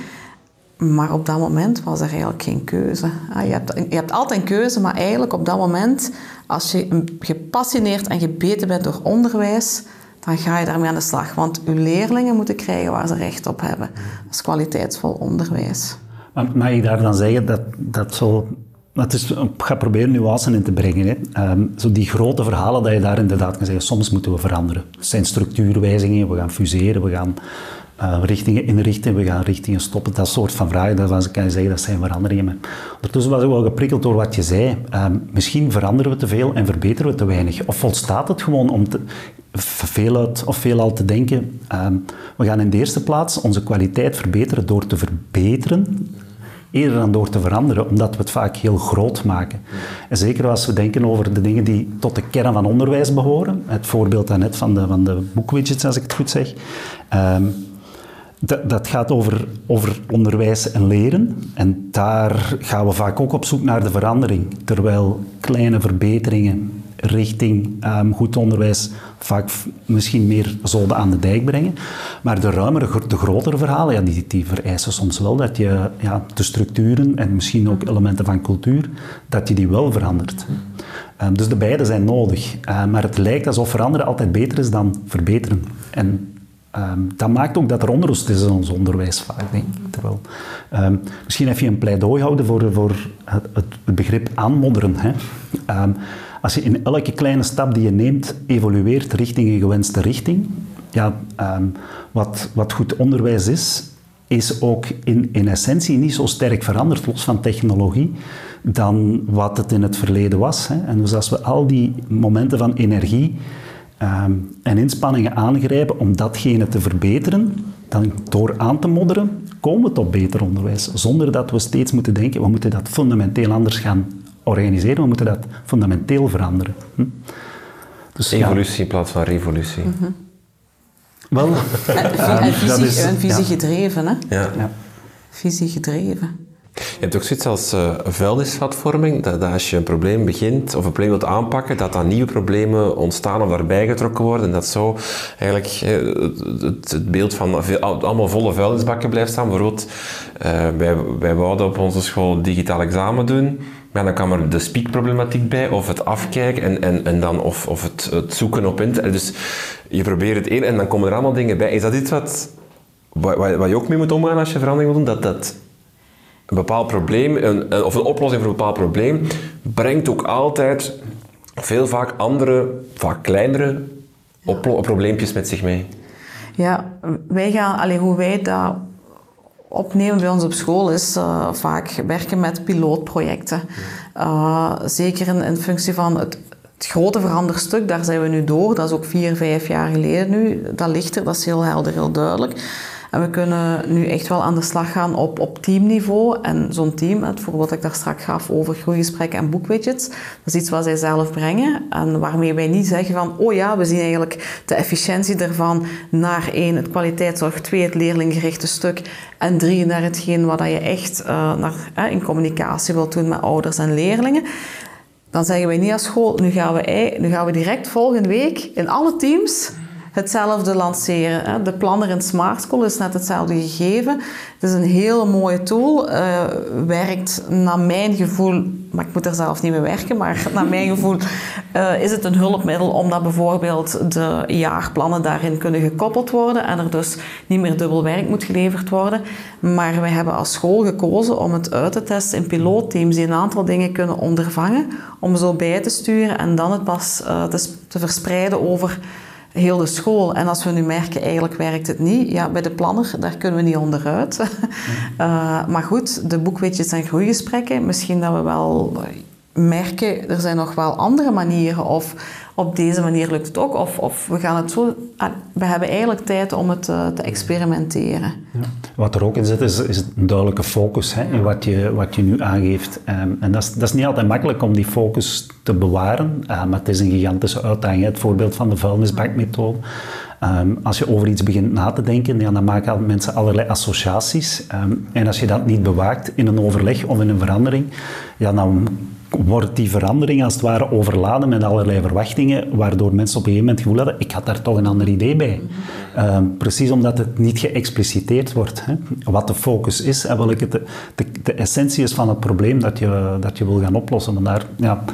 Maar op dat moment was er eigenlijk geen keuze. Je hebt, je hebt altijd een keuze, maar eigenlijk op dat moment, als je gepassioneerd en gebeten bent door onderwijs, dan ga je daarmee aan de slag. Want je leerlingen moeten krijgen waar ze recht op hebben. Dat is kwaliteitsvol onderwijs. Mag ik daar dan zeggen dat, dat zo het is, ik ga proberen nuance in te brengen. Hè. Um, zo die grote verhalen dat je daar inderdaad kan zeggen, soms moeten we veranderen. Het zijn structuurwijzigingen, we gaan fuseren, we gaan uh, richtingen inrichten, we gaan richtingen stoppen. Dat soort van vragen, daarvan kan je zeggen dat zijn veranderingen. Maar ondertussen was ik wel geprikkeld door wat je zei. Um, misschien veranderen we te veel en verbeteren we te weinig. Of volstaat het gewoon om te, veel uit of veel al te denken. Um, we gaan in de eerste plaats onze kwaliteit verbeteren door te verbeteren eerder dan door te veranderen, omdat we het vaak heel groot maken. En zeker als we denken over de dingen die tot de kern van onderwijs behoren, het voorbeeld daarnet van de, van de boekwidgets, als ik het goed zeg, dat, dat gaat over, over onderwijs en leren. En daar gaan we vaak ook op zoek naar de verandering. Terwijl kleine verbeteringen richting um, goed onderwijs vaak misschien meer zoden aan de dijk brengen. Maar de ruimere, de grotere verhalen, ja, die, die vereisen soms wel dat je ja, de structuren en misschien ook elementen van cultuur, dat je die wel verandert. Um, dus de beide zijn nodig. Uh, maar het lijkt alsof veranderen altijd beter is dan verbeteren. En dat maakt ook dat er onrust is in ons onderwijs vaak, denk ik. Terwijl, um, misschien even een pleidooi houden voor, voor het, begrip aanmodderen. Hè. Als je in elke kleine stap die je neemt evolueert richting een gewenste richting, ja, wat, wat goed onderwijs is, is ook in, in essentie niet zo sterk veranderd, los van technologie, dan wat het in het verleden was. Hè. En dus als we al die momenten van energie um, en inspanningen aangrijpen om datgene te verbeteren, dan door aan te modderen, komen we tot beter onderwijs. Zonder dat we steeds moeten denken, we moeten dat fundamenteel anders gaan organiseren, we moeten dat fundamenteel veranderen. Hm? Dus, Evolutie in plaats van revolutie. Mm -hmm. Wel, [laughs] en, visie, is, en visie gedreven, hè? Ja. ja. Visie gedreven. Je hebt ook zoiets als uh, vuilnisvatvorming, dat, dat, als je een probleem begint of een probleem wilt aanpakken, dat dan nieuwe problemen ontstaan of daarbij getrokken worden. En dat zo eigenlijk uh, het, het, beeld van veel, allemaal volle vuilnisbakken blijft staan. Bijvoorbeeld, uh, wij, wij wouden op onze school digitaal examen doen. Maar dan kwam er de speakproblematiek bij, of het afkijken en, en, en dan, of, of het, het zoeken op internet. Dus je probeert het een en dan komen er allemaal dingen bij. Is dat iets wat, wat, wat je ook mee moet omgaan als je verandering wil doen? Dat, dat een bepaald probleem, een, of een oplossing voor een bepaald probleem, brengt ook altijd veel vaak andere, vaak kleinere probleempjes met zich mee. Ja, wij gaan, alleen hoe wij dat opnemen bij ons op school is uh, vaak werken met pilootprojecten. Uh, zeker in, in, functie van het, het grote veranderstuk, daar zijn we nu door. Dat is ook vier, vijf jaar geleden nu. Dat ligt er, dat is heel helder, heel duidelijk. En we kunnen nu echt wel aan de slag gaan op, op teamniveau. En zo'n team, het voorbeeld dat ik daar straks gaf over groeigesprekken en boekwidgets, dat is iets wat zij zelf brengen. En waarmee wij niet zeggen van, oh ja, we zien eigenlijk de efficiëntie ervan naar één, het kwaliteitszorg, twee, het leerlinggerichte stuk en drie, naar hetgeen wat je echt uh, naar, in communicatie wilt doen met ouders en leerlingen. Dan zeggen wij niet als school, nu gaan we, nu gaan we direct volgende week in alle teams hetzelfde lanceren. De planner in Smart School is net hetzelfde gegeven. Het is een hele mooie tool. Uh, werkt naar mijn gevoel, maar ik moet er zelf niet mee werken, maar naar mijn [laughs] gevoel uh, is het een hulpmiddel omdat bijvoorbeeld de jaarplannen daarin kunnen gekoppeld worden en er dus niet meer dubbel werk moet geleverd worden. Maar wij hebben als school gekozen om het uit te testen in pilootteams die een aantal dingen kunnen ondervangen, om zo bij te sturen en dan het pas uh, te, te verspreiden over heel de school. En als we nu merken, eigenlijk werkt het niet, ja, bij de planner, daar kunnen we niet onderuit. [laughs] uh, maar goed, de boekwidgets en groeigesprekken, misschien dat we wel merken, er zijn nog wel andere manieren of op deze manier lukt het ook. Of, of we gaan het zo... Ah, we hebben eigenlijk tijd om het uh, te experimenteren. Ja. Wat er ook in zit, is, is een duidelijke focus hè, in wat je, wat je nu aangeeft. Um, en dat is, dat is niet altijd makkelijk om die focus te bewaren, uh, maar het is een gigantische uitdaging. Het voorbeeld van de vuilnisbakmethode. Um, als je over iets begint na te denken, ja, dan maken mensen allerlei associaties. Um, en als je dat niet bewaakt in een overleg of in een verandering, ja, dan wordt die verandering als het ware overladen met allerlei verwachtingen, waardoor mensen op een gegeven moment het gevoel hadden, ik had daar toch een ander idee bij. Um, precies omdat het niet geëxpliciteerd wordt. Hè. Wat de focus is en welke de, de, essentie is van het probleem dat je, dat je wil gaan oplossen. Daar, ja,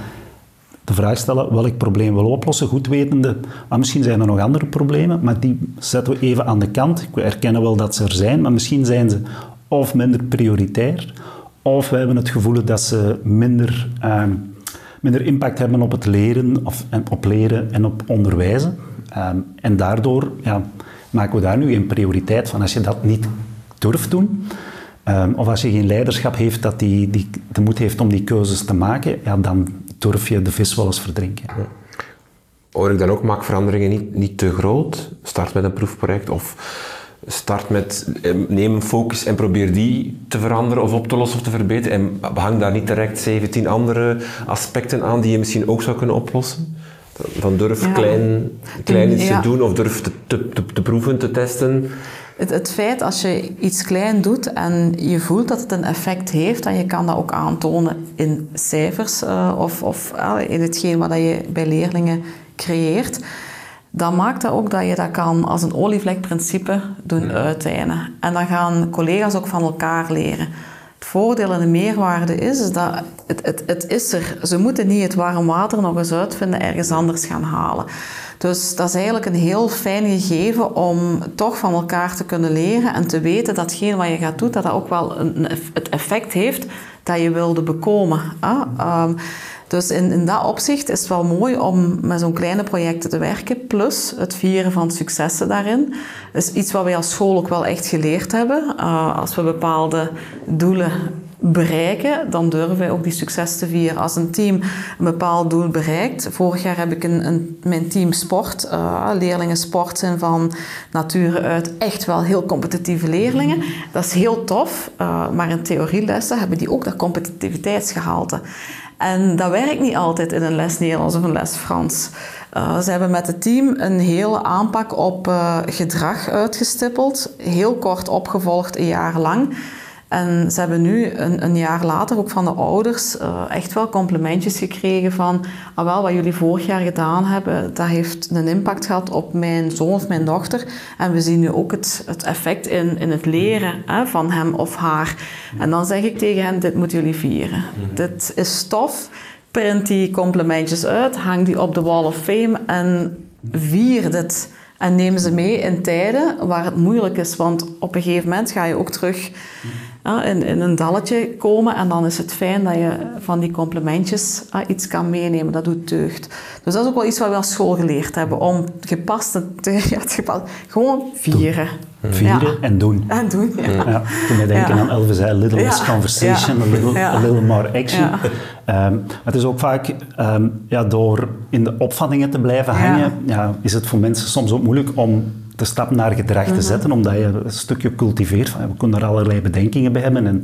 de vraag stellen welk probleem wil oplossen, goed wetende, maar misschien zijn er nog andere problemen, maar die zetten we even aan de kant. We erkennen wel dat ze er zijn, maar misschien zijn ze of minder prioritair, of we hebben het gevoel dat ze minder, uh, minder impact hebben op het leren, of, en op leren en op onderwijzen. Um, en daardoor ja, maken we daar nu een prioriteit van. Als je dat niet durft doen, um, of als je geen leiderschap heeft dat die, die de moed heeft om die keuzes te maken, ja, dan durf je de vis wel eens verdrinken. Ja. Hoor ik dan ook, maak veranderingen niet, niet te groot? Start met een proefproject of start met eh, neem een focus en probeer die te veranderen of op te lossen of te verbeteren. En behang daar niet direct 17 andere aspecten aan die je misschien ook zou kunnen oplossen. Van durf klein, klein iets te doen of durf te, te, te, te proeven, te testen. Het, het, feit als je iets klein doet en je voelt dat het een effect heeft, en je kan dat ook aantonen in cijfers uh, of, of uh, in hetgeen wat je bij leerlingen creëert, dan maakt dat ook dat je dat kan als een olievlekprincipe doen uiteinden. En dan gaan collega's ook van elkaar leren. Voordeel en de meerwaarde is, dat het, het, het is er. Ze moeten niet het warm water nog eens uitvinden, ergens anders gaan halen. Dus dat is eigenlijk een heel fijn gegeven om toch van elkaar te kunnen leren en te weten dat hetgeen wat je gaat doen, dat dat ook wel een, het effect heeft dat je wilde bekomen. Ah, dus in, in dat opzicht is het wel mooi om met zo'n kleine projecten te werken, plus het vieren van successen daarin. Is iets wat wij als school ook wel echt geleerd hebben. Uh, als we bepaalde doelen bereiken, dan durven wij ook die succes te vieren. Als een team een bepaald doel bereikt, vorig jaar heb ik een, een mijn team sport, uh, leerlingen sport zijn van nature uit echt wel heel competitieve leerlingen. Dat is heel tof, uh, maar in theorielessen hebben die ook dat competitiviteitsgehalte. En dat werkt niet altijd in een les Nederlands of een les Frans. Uh, ze hebben met het team een hele aanpak op uh, gedrag uitgestippeld, heel kort opgevolgd, een jaar lang. En ze hebben nu een, een, jaar later ook van de ouders uh, echt wel complimentjes gekregen van ah wel, wat jullie vorig jaar gedaan hebben, dat heeft een impact gehad op mijn zoon of mijn dochter. En we zien nu ook het, het effect in, in het leren hè, van hem of haar. En dan zeg ik tegen hen, dit moeten jullie vieren. Mhm. Dit is stof. Print die complimentjes uit, hang die op de Wall of Fame en vier dit. En neem ze mee in tijden waar het moeilijk is. Want op een gegeven moment ga je ook terug in, in een dalletje komen. En dan is het fijn dat je van die complimentjes iets kan meenemen. Dat doet deugd. Dus dat is ook wel iets wat we als school geleerd hebben. Om gepast te, [laughs] ja, gepast, gewoon vieren. Vieren en doen. En doen, ja. ja. toen wij denken aan Elvis a little less conversation, a little, a, little, more action. Um, het is ook vaak um, ja, door in de opvattingen te blijven hangen, ja. is het voor mensen soms ook moeilijk om de stap naar gedrag te mhm. zetten, omdat je een stukje cultiveert. Van, we kunnen er allerlei bedenkingen bij hebben en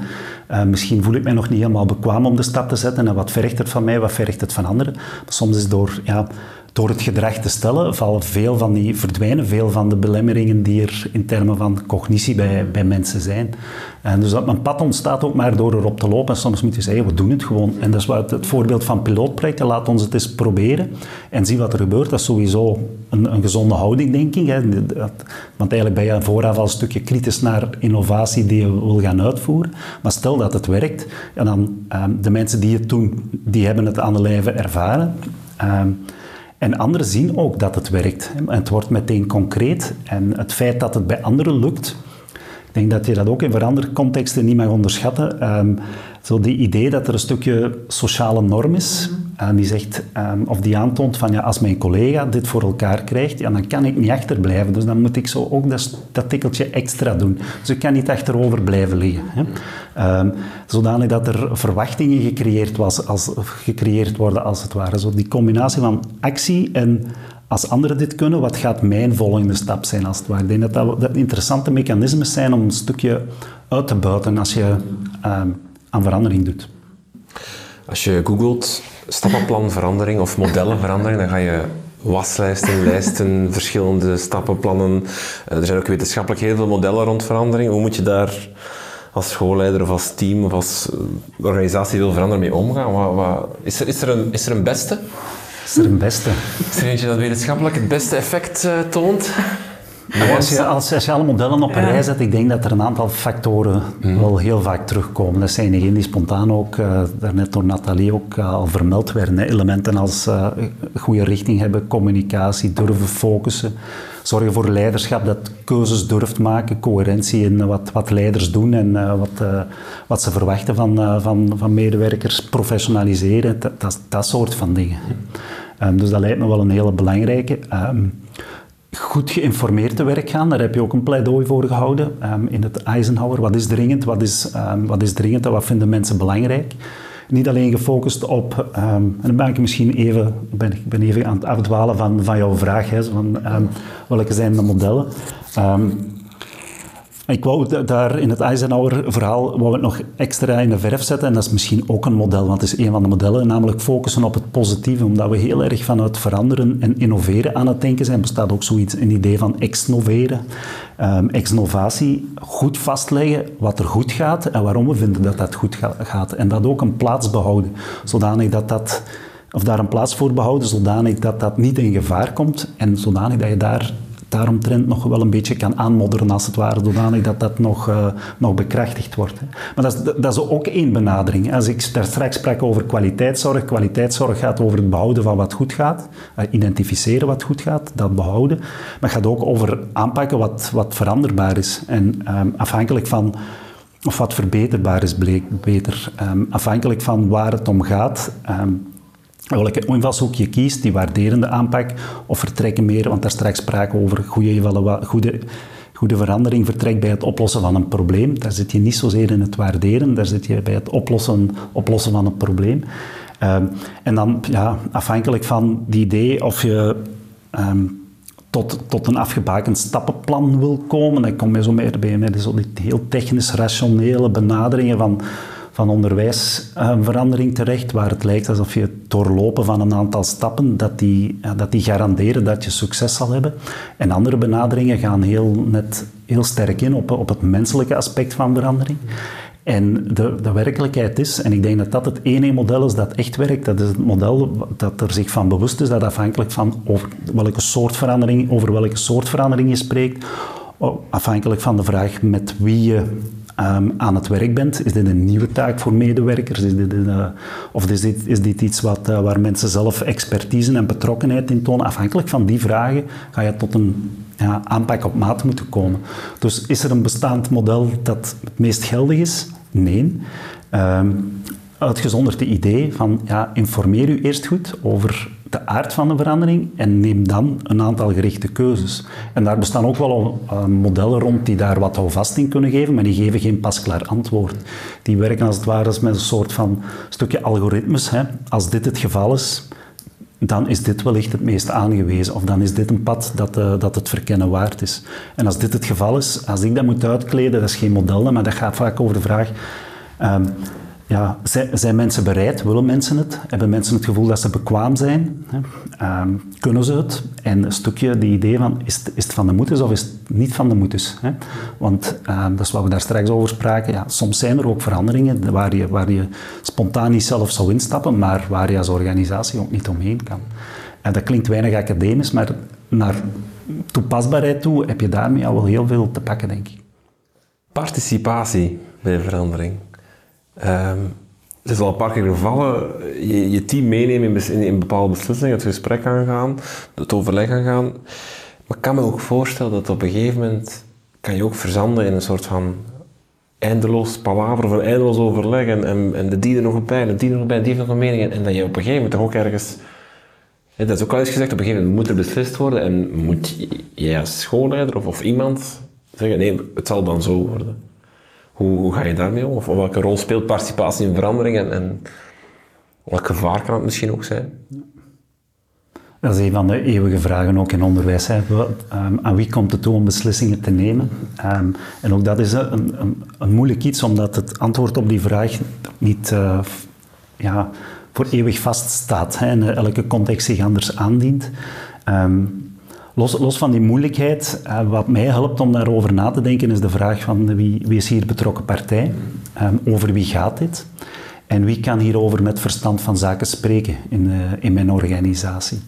uh, misschien voel ik mij nog niet helemaal bekwaam om de stap te zetten en wat vergt het van mij, wat vergt het van anderen. Maar soms is door ja, door het gedrag te stellen vallen veel van die, verdwijnen veel van de belemmeringen die er in termen van cognitie bij, bij mensen zijn. En dus dat een pad ontstaat ook maar door erop te lopen. En soms moet je zeggen, we doen het gewoon. En dat is wat het voorbeeld van pilootprojecten. Laat ons het eens proberen en zien wat er gebeurt. Dat is sowieso een, een gezonde houding, denk ik. Hè. Want eigenlijk ben je vooraf al een stukje kritisch naar innovatie die je wil gaan uitvoeren. Maar stel dat het werkt, en dan um, de mensen die het doen, die hebben het aan de lijve ervaren. En anderen zien ook dat het werkt. Het wordt meteen concreet. En het feit dat het bij anderen lukt, ik denk dat je dat ook in veranderde contexten niet mag onderschatten. Um, zo die idee dat er een stukje sociale norm is, en die zegt, ehm, of die aantoont van ja, als mijn collega dit voor elkaar krijgt, ja, dan kan ik niet achterblijven. Dus dan moet ik zo ook dat, dat tikkeltje extra doen. Dus ik kan niet achterover blijven liggen. Hè. Um, zodanig dat er verwachtingen gecreëerd, was als, gecreëerd worden, als het ware. Zo die combinatie van actie en als anderen dit kunnen, wat gaat mijn volgende stap zijn als het ware? Ik denk dat dat, interessante mechanismes zijn om een stukje uit te buiten als je aan verandering doet. Als je googelt stappenplanverandering of modellenverandering, dan ga je waslijsten, [laughs] lijsten, verschillende stappenplannen. Eh, er zijn ook wetenschappelijk heel veel modellen rond verandering. Hoe moet je daar als schoolleider of als team of als eh, organisatie wil veranderen mee omgaan? Wat, wat, is, er, is, er een, is er een beste? Is er een beste? Is er eentje dat wetenschappelijk het beste effect uh, toont? Als, je, als, alle modellen op een rij zet, ik denk dat er een aantal factoren mm. wel heel vaak terugkomen. Dat zijn degenen die spontaan ook, uh, daarnet door Nathalie ook uh, al vermeld werden. Hè. Elementen als uh, goede richting hebben, communicatie, durven focussen, zorgen voor leiderschap, dat keuzes durft maken, coherentie in wat, wat leiders doen en wat, wat ze verwachten van, van, van medewerkers, professionaliseren, dat, dat, dat soort van dingen. Um, dus dat lijkt me wel een hele belangrijke. Um, goed geïnformeerd te werk gaan. Daar heb je ook een pleidooi voor gehouden um, in het Eisenhower. Wat is dringend, wat is, um, wat is dringend en wat vinden mensen belangrijk? Niet alleen gefocust op, um, en dan ben ik misschien even, ben, ik ben even aan het afdwalen van, van jouw vraag, hè, van welke zijn de modellen. Ik wou daar in het Eisenhower-verhaal wou het nog extra in de verf zetten. En dat is misschien ook een model, want het is een van de modellen. Namelijk focussen op het positieve. Omdat we heel erg vanuit veranderen en innoveren aan het denken zijn. Bestaat ook zoiets, een idee van exnoveren. Um, exnovatie, goed vastleggen wat er goed gaat en waarom we vinden dat dat goed gaat. En dat ook een plaats behouden. Zodanig dat dat of daar een plaats voor behouden, zodanig dat dat niet in gevaar komt en zodanig dat je daar daaromtrent nog wel een beetje kan aanmodderen, als het ware, zodanig dat dat nog, uh, nog bekrachtigd wordt. Hè. Maar dat is, dat is ook één benadering. Als ik daar straks sprak over kwaliteitszorg, kwaliteitszorg gaat over het behouden van wat goed gaat, uh, identificeren wat goed gaat, dat behouden. Maar het gaat ook over aanpakken wat, wat veranderbaar is. En um, afhankelijk van of wat verbeterbaar is, bleek beter. Um, afhankelijk van waar het om gaat, um, welke invalshoek je kiest, die waarderende aanpak of vertrekken meer, want daar straks sprake over goede, goede, goede verandering vertrekt bij het oplossen van een probleem. Daar zit je niet zozeer in het waarderen, daar zit je bij het oplossen, oplossen van een probleem. Um, en dan, ja, afhankelijk van die idee of je um, tot, tot een afgebakend stappenplan wil komen, dan kom je zo meer bij met zo die heel technisch rationele benaderingen van van onderwijsverandering terecht, waar het lijkt alsof je het doorlopen van een aantal stappen, dat die, dat die garanderen dat je succes zal hebben. En andere benaderingen gaan heel, net, heel sterk in op, op het menselijke aspect van verandering. En de, de werkelijkheid is, en ik denk dat dat het ene model is dat echt werkt, dat is het model dat er zich van bewust is dat afhankelijk van over welke soort verandering, over welke soort verandering je spreekt, afhankelijk van de vraag met wie je um, aan het werk bent. Is dit een nieuwe taak voor medewerkers? Is dit, uh, of is dit, is dit iets wat, uh, waar mensen zelf expertise en betrokkenheid in tonen? Afhankelijk van die vragen ga je tot een ja, aanpak op maat moeten komen. Dus is er een bestaand model dat het meest geldig is? Nee. Um, uitgezonderd het idee van ja, informeer u eerst goed over de aard van de verandering en neem dan een aantal gerichte keuzes. En daar bestaan ook wel uh, modellen rond die daar wat houvast in kunnen geven, maar die geven geen pasklaar antwoord. Die werken als het ware met een soort van stukje algoritmes. Hè. Als dit het geval is, dan is dit wellicht het meest aangewezen. Of dan is dit een pad dat, uh, dat het verkennen waard is. En als dit het geval is, als ik dat moet uitkleden, dat is geen model, maar dat gaat vaak over de vraag... Um, ja, zijn mensen bereid? Willen mensen het? Hebben mensen het gevoel dat ze bekwaam zijn? Um, kunnen ze het? En een stukje die idee van, is het, is het van de moeders of is het niet van de moeders? Want um, dat is wat we daar straks over spraken. Ja, soms zijn er ook veranderingen waar je, waar je spontaan niet zelf zou instappen, maar waar je als organisatie ook niet omheen kan. En dat klinkt weinig academisch, maar naar toepasbaarheid toe heb je daarmee al wel heel veel te pakken, denk ik. Participatie bij verandering. Um, het is al een paar keer gevallen, je, je team meenemen in, in, bepaalde beslissingen, het gesprek aangaan, het overleg aangaan. Maar ik kan me ook voorstellen dat op een gegeven moment kan je ook verzanden in een soort van eindeloos palaver een eindeloos overleg en, en, de die er nog bij de die er nog bij die heeft nog een mening. En, en dat je op een gegeven moment toch ook ergens... hè, dat is ook al eens gezegd, op een gegeven moment moet er beslist worden en moet jij als schoolleider of, of iemand zeggen, nee, het zal dan zo worden. Hoe, ga je daarmee om? Of welke rol speelt participatie in verandering en, en welk gevaar kan het misschien ook zijn? Dat is een van de eeuwige vragen ook in onderwijs. Hè. Ehm, aan wie komt het toe om beslissingen te nemen? Ehm, en ook dat is een, een, een, moeilijk iets, omdat het antwoord op die vraag niet uh, ja, voor eeuwig vaststaat hè, en elke context zich anders aandient. Um, los, los, van die moeilijkheid, uh, wat mij helpt om daarover na te denken, is de vraag van wie, wie is hier betrokken partij? over wie gaat dit? En wie kan hierover met verstand van zaken spreken in, uh, in mijn organisatie?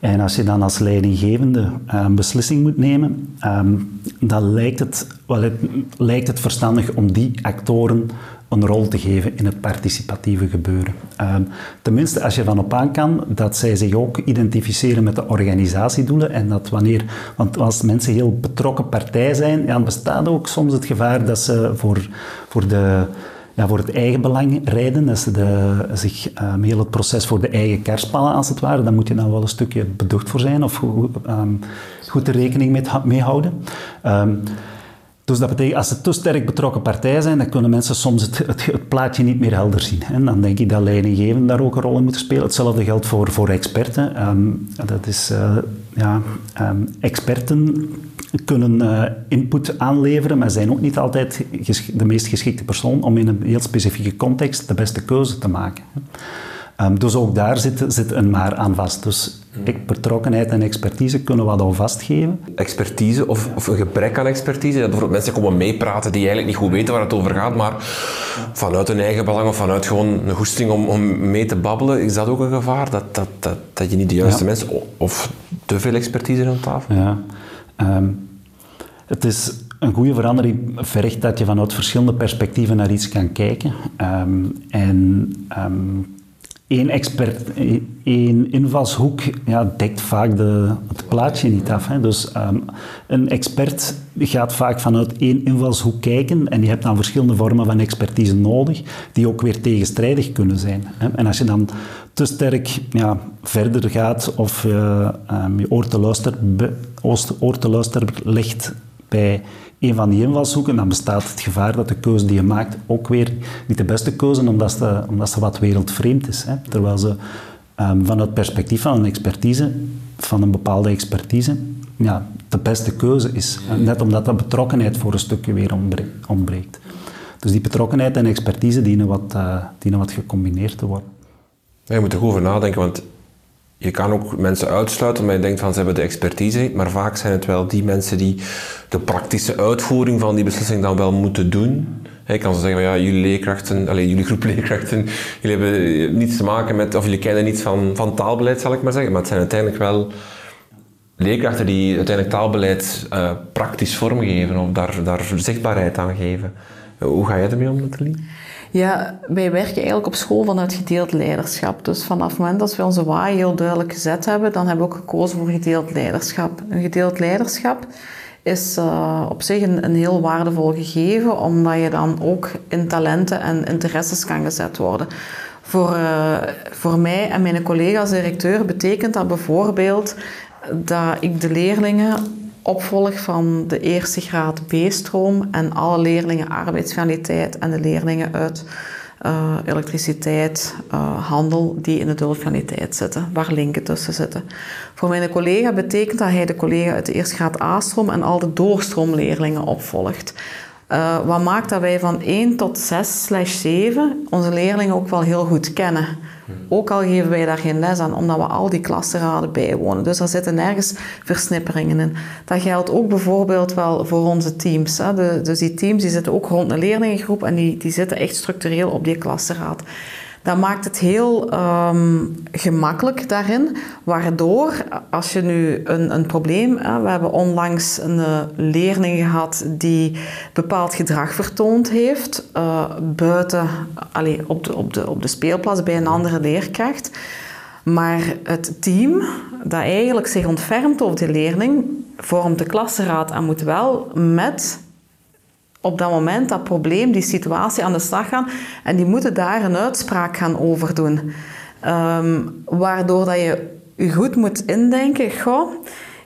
En als je dan als leidinggevende uh, een beslissing moet nemen, um, dan lijkt het, wel, het, lijkt het verstandig om die actoren een rol te geven in het participatieve gebeuren. Um, tenminste, als je van op aan kan dat zij zich ook identificeren met de organisatiedoelen en dat wanneer, want als mensen heel betrokken partij zijn, ja, dan bestaat ook soms het gevaar dat ze voor, voor de ja, voor het eigen belang rijden, dat ze de, zich um, heel het proces voor de eigen kerstpallen als het ware, dan moet je dan wel een stukje beducht voor zijn of goed, goed er rekening mee, mee houden. Dus dat betekent, als ze te sterk betrokken partij zijn, dan kunnen mensen soms het, het, plaatje niet meer helder zien. En dan denk ik dat leidinggevenden daar ook een rol in moeten spelen. Hetzelfde geldt voor, voor experten. Um, dat is, uh, ja, um, experten kunnen uh, input aanleveren, maar zijn ook niet altijd de meest geschikte persoon om in een heel specifieke context de beste keuze te maken. Um, dus ook daar zit, zit, een maar aan vast. Dus betrokkenheid en expertise kunnen wat al vastgeven. Expertise of, of, een gebrek aan expertise. Dat bijvoorbeeld mensen komen meepraten die eigenlijk niet goed weten waar het over gaat, maar vanuit hun eigen belang of vanuit gewoon een goesting om, om mee te babbelen, is dat ook een gevaar? Dat, dat, dat, dat je niet de juiste ja. mensen of te veel expertise aan tafel Ja. Um, het is een goede verandering vergt dat je vanuit verschillende perspectieven naar iets kan kijken. Um, en um, één, expert, één invalshoek ja, dekt vaak de, het plaatje niet af. Dus um, een expert gaat vaak vanuit één invalshoek kijken en je hebt dan verschillende vormen van expertise nodig die ook weer tegenstrijdig kunnen zijn. Hè. En als je dan te sterk ja, verder gaat of uh, um, je oor te, luister, oor te luisteren legt bij een van die invalshoeken, dan bestaat het gevaar dat de keuze die je maakt ook weer niet de beste keuze, omdat ze, omdat ze wat wereldvreemd is. Hè. Terwijl ze um, van het perspectief van een expertise, van een bepaalde expertise, ja, de beste keuze is. Net omdat de betrokkenheid voor een stukje weer ontbreekt. Dus die betrokkenheid en expertise dienen wat, uh, dienen wat gecombineerd te worden. Je moet er goed over nadenken, want je kan ook mensen uitsluiten omdat je denkt van ze hebben de expertise maar vaak zijn het wel die mensen die de praktische uitvoering van die beslissing dan wel moeten doen. Je kan zo zeggen ja, jullie leerkrachten, allez, jullie groep [laughs] leerkrachten, jullie hebben niets te maken met, of jullie kennen niets van, van taalbeleid, zal ik maar zeggen. Maar het zijn uiteindelijk wel leerkrachten die uiteindelijk taalbeleid uh, praktisch vormgeven of daar, daar zichtbaarheid aan geven. Hoe ga jij ermee om, Nathalie? Ja, wij werken eigenlijk op school vanuit gedeeld leiderschap. Dus vanaf het moment dat we onze waai heel duidelijk gezet hebben, dan hebben we ook gekozen voor gedeeld leiderschap. Een gedeeld leiderschap is uh, op zich een, heel waardevol gegeven, omdat je dan ook in talenten en interesses kan gezet worden. Voor, uh, voor mij en mijn collega's directeur betekent dat bijvoorbeeld dat ik de leerlingen opvolg van de eerste graad B-stroom en alle leerlingen arbeidsvaniteit en de leerlingen uit uh, elektriciteit, uh, handel, die in de dulfinaliteit zitten, waar linken tussen zitten. Voor mijn collega betekent dat hij de collega uit de eerste graad A-stroom en al de doorstroomleerlingen opvolgt. Uh, wat maakt dat wij van 1 tot 6 slash 7 onze leerlingen ook wel heel goed kennen. Ook al geven wij daar geen les aan, omdat we al die klassenraden bijwonen. Dus er zitten nergens versnipperingen in. Dat geldt ook bijvoorbeeld wel voor onze teams. Hè. De, dus die teams die zitten ook rond een leerlingengroep en die, die zitten echt structureel op die klassenraad. Dat maakt het heel um, gemakkelijk daarin, waardoor als je nu een, een probleem, hè, we hebben onlangs een uh, leerling gehad die bepaald gedrag vertoond heeft, uh, buiten, allez, op, de, op, de, op de speelplaats bij een andere leerkracht. Maar het team dat eigenlijk zich ontfermt over die leerling, vormt de klassenraad en moet wel met op dat moment, dat probleem, die situatie aan de slag gaan en die moeten daar een uitspraak gaan over doen. Ehm, waardoor dat je je goed moet indenken, goh,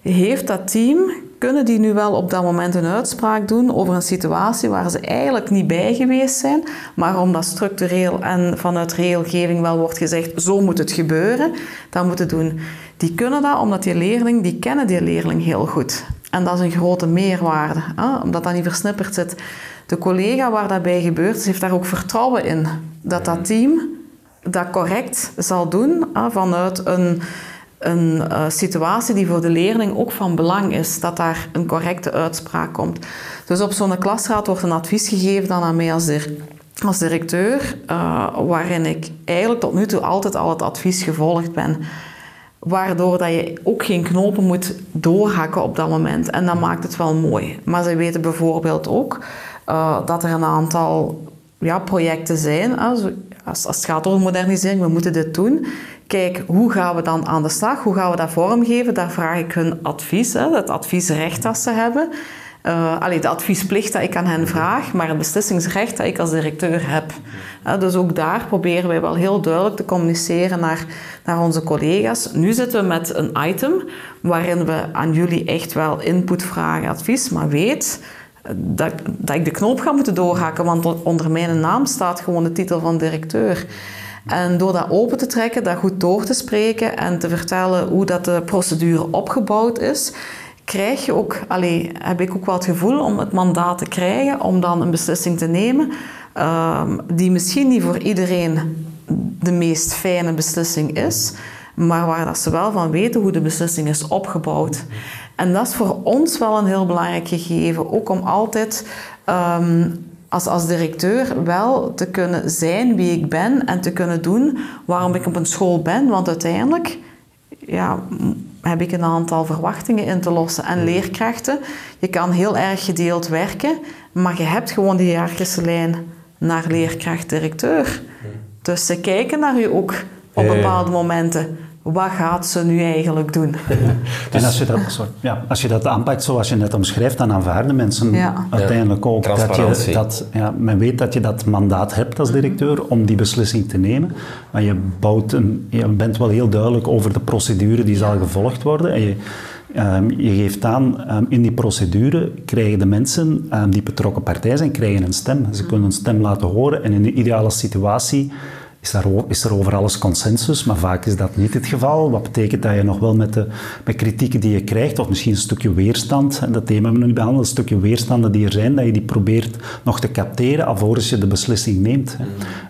heeft dat team, kunnen die nu wel op dat moment een uitspraak doen over een situatie waar ze eigenlijk niet bij geweest zijn, maar omdat structureel en vanuit regelgeving wel wordt gezegd, zo moet het gebeuren, dan moeten doen. Die kunnen dat omdat die leerling, die kennen die leerling heel goed. En dat is een grote meerwaarde, hè? omdat dat niet versnipperd zit. De collega waar dat bij gebeurt, heeft daar ook vertrouwen in. Dat dat team dat correct zal doen hè? vanuit een, een uh, situatie die voor de leerling ook van belang is. Dat daar een correcte uitspraak komt. Dus op zo'n klasraad wordt een advies gegeven dan aan mij als, als directeur, uh, waarin ik eigenlijk tot nu toe altijd al het advies gevolgd ben. Waardoor dat je ook geen knopen moet doorhakken op dat moment. En dat maakt het wel mooi. Maar ze weten bijvoorbeeld ook uh, dat er een aantal ja, projecten zijn. Als, als, als het gaat over modernisering, we moeten dit doen. Kijk, hoe gaan we dan aan de slag? Hoe gaan we dat vormgeven? Daar vraag ik hun advies, hè, het adviesrecht dat ze hebben. Uh, allee, de adviesplicht dat ik aan hen vraag, maar het beslissingsrecht dat ik als directeur heb. Uh, dus ook daar proberen wij wel heel duidelijk te communiceren naar, naar onze collega's. Nu zitten we met een item waarin we aan jullie echt wel input vragen, advies, maar weet dat, dat ik de knoop ga moeten doorhakken, want onder mijn naam staat gewoon de titel van directeur. En door dat open te trekken, dat goed door te spreken en te vertellen hoe dat de procedure opgebouwd is, krijg je ook, allee, heb ik ook wel het gevoel om het mandaat te krijgen om dan een beslissing te nemen um, die misschien niet voor iedereen de meest fijne beslissing is, maar waar dat ze wel van weten hoe de beslissing is opgebouwd. En dat is voor ons wel een heel belangrijk gegeven, ook om altijd um, als, als directeur wel te kunnen zijn wie ik ben en te kunnen doen waarom ik op een school ben, want uiteindelijk ja, heb ik een aantal verwachtingen in te lossen. En leerkrachten, je kan heel erg gedeeld werken, maar je hebt gewoon die hiërarchische lijn naar leerkracht-directeur. Dus ze kijken naar u ook op bepaalde momenten wat gaat ze nu eigenlijk doen? [laughs] En als je, dat, sorry, ja, als je dat aanpakt zoals je net omschrijft, dan aanvaarden mensen ja. uiteindelijk ook dat, je, dat ja, men weet dat je dat mandaat hebt als directeur om die beslissing te nemen. Maar je, bouwt een, je bent wel heel duidelijk over de procedure die zal gevolgd worden. En je, um, je geeft aan, um, in die procedure krijgen de mensen um, die betrokken partij zijn, krijgen een stem. Ze kunnen een stem laten horen en in de ideale situatie is, daar, is er over alles consensus, maar vaak is dat niet het geval. Wat betekent dat je nog wel met de met kritieken die je krijgt, of misschien een stukje weerstand, en dat thema hebben we nu behandeld, een stukje weerstanden die er zijn, dat je die probeert nog te capteren alvorens je de beslissing neemt.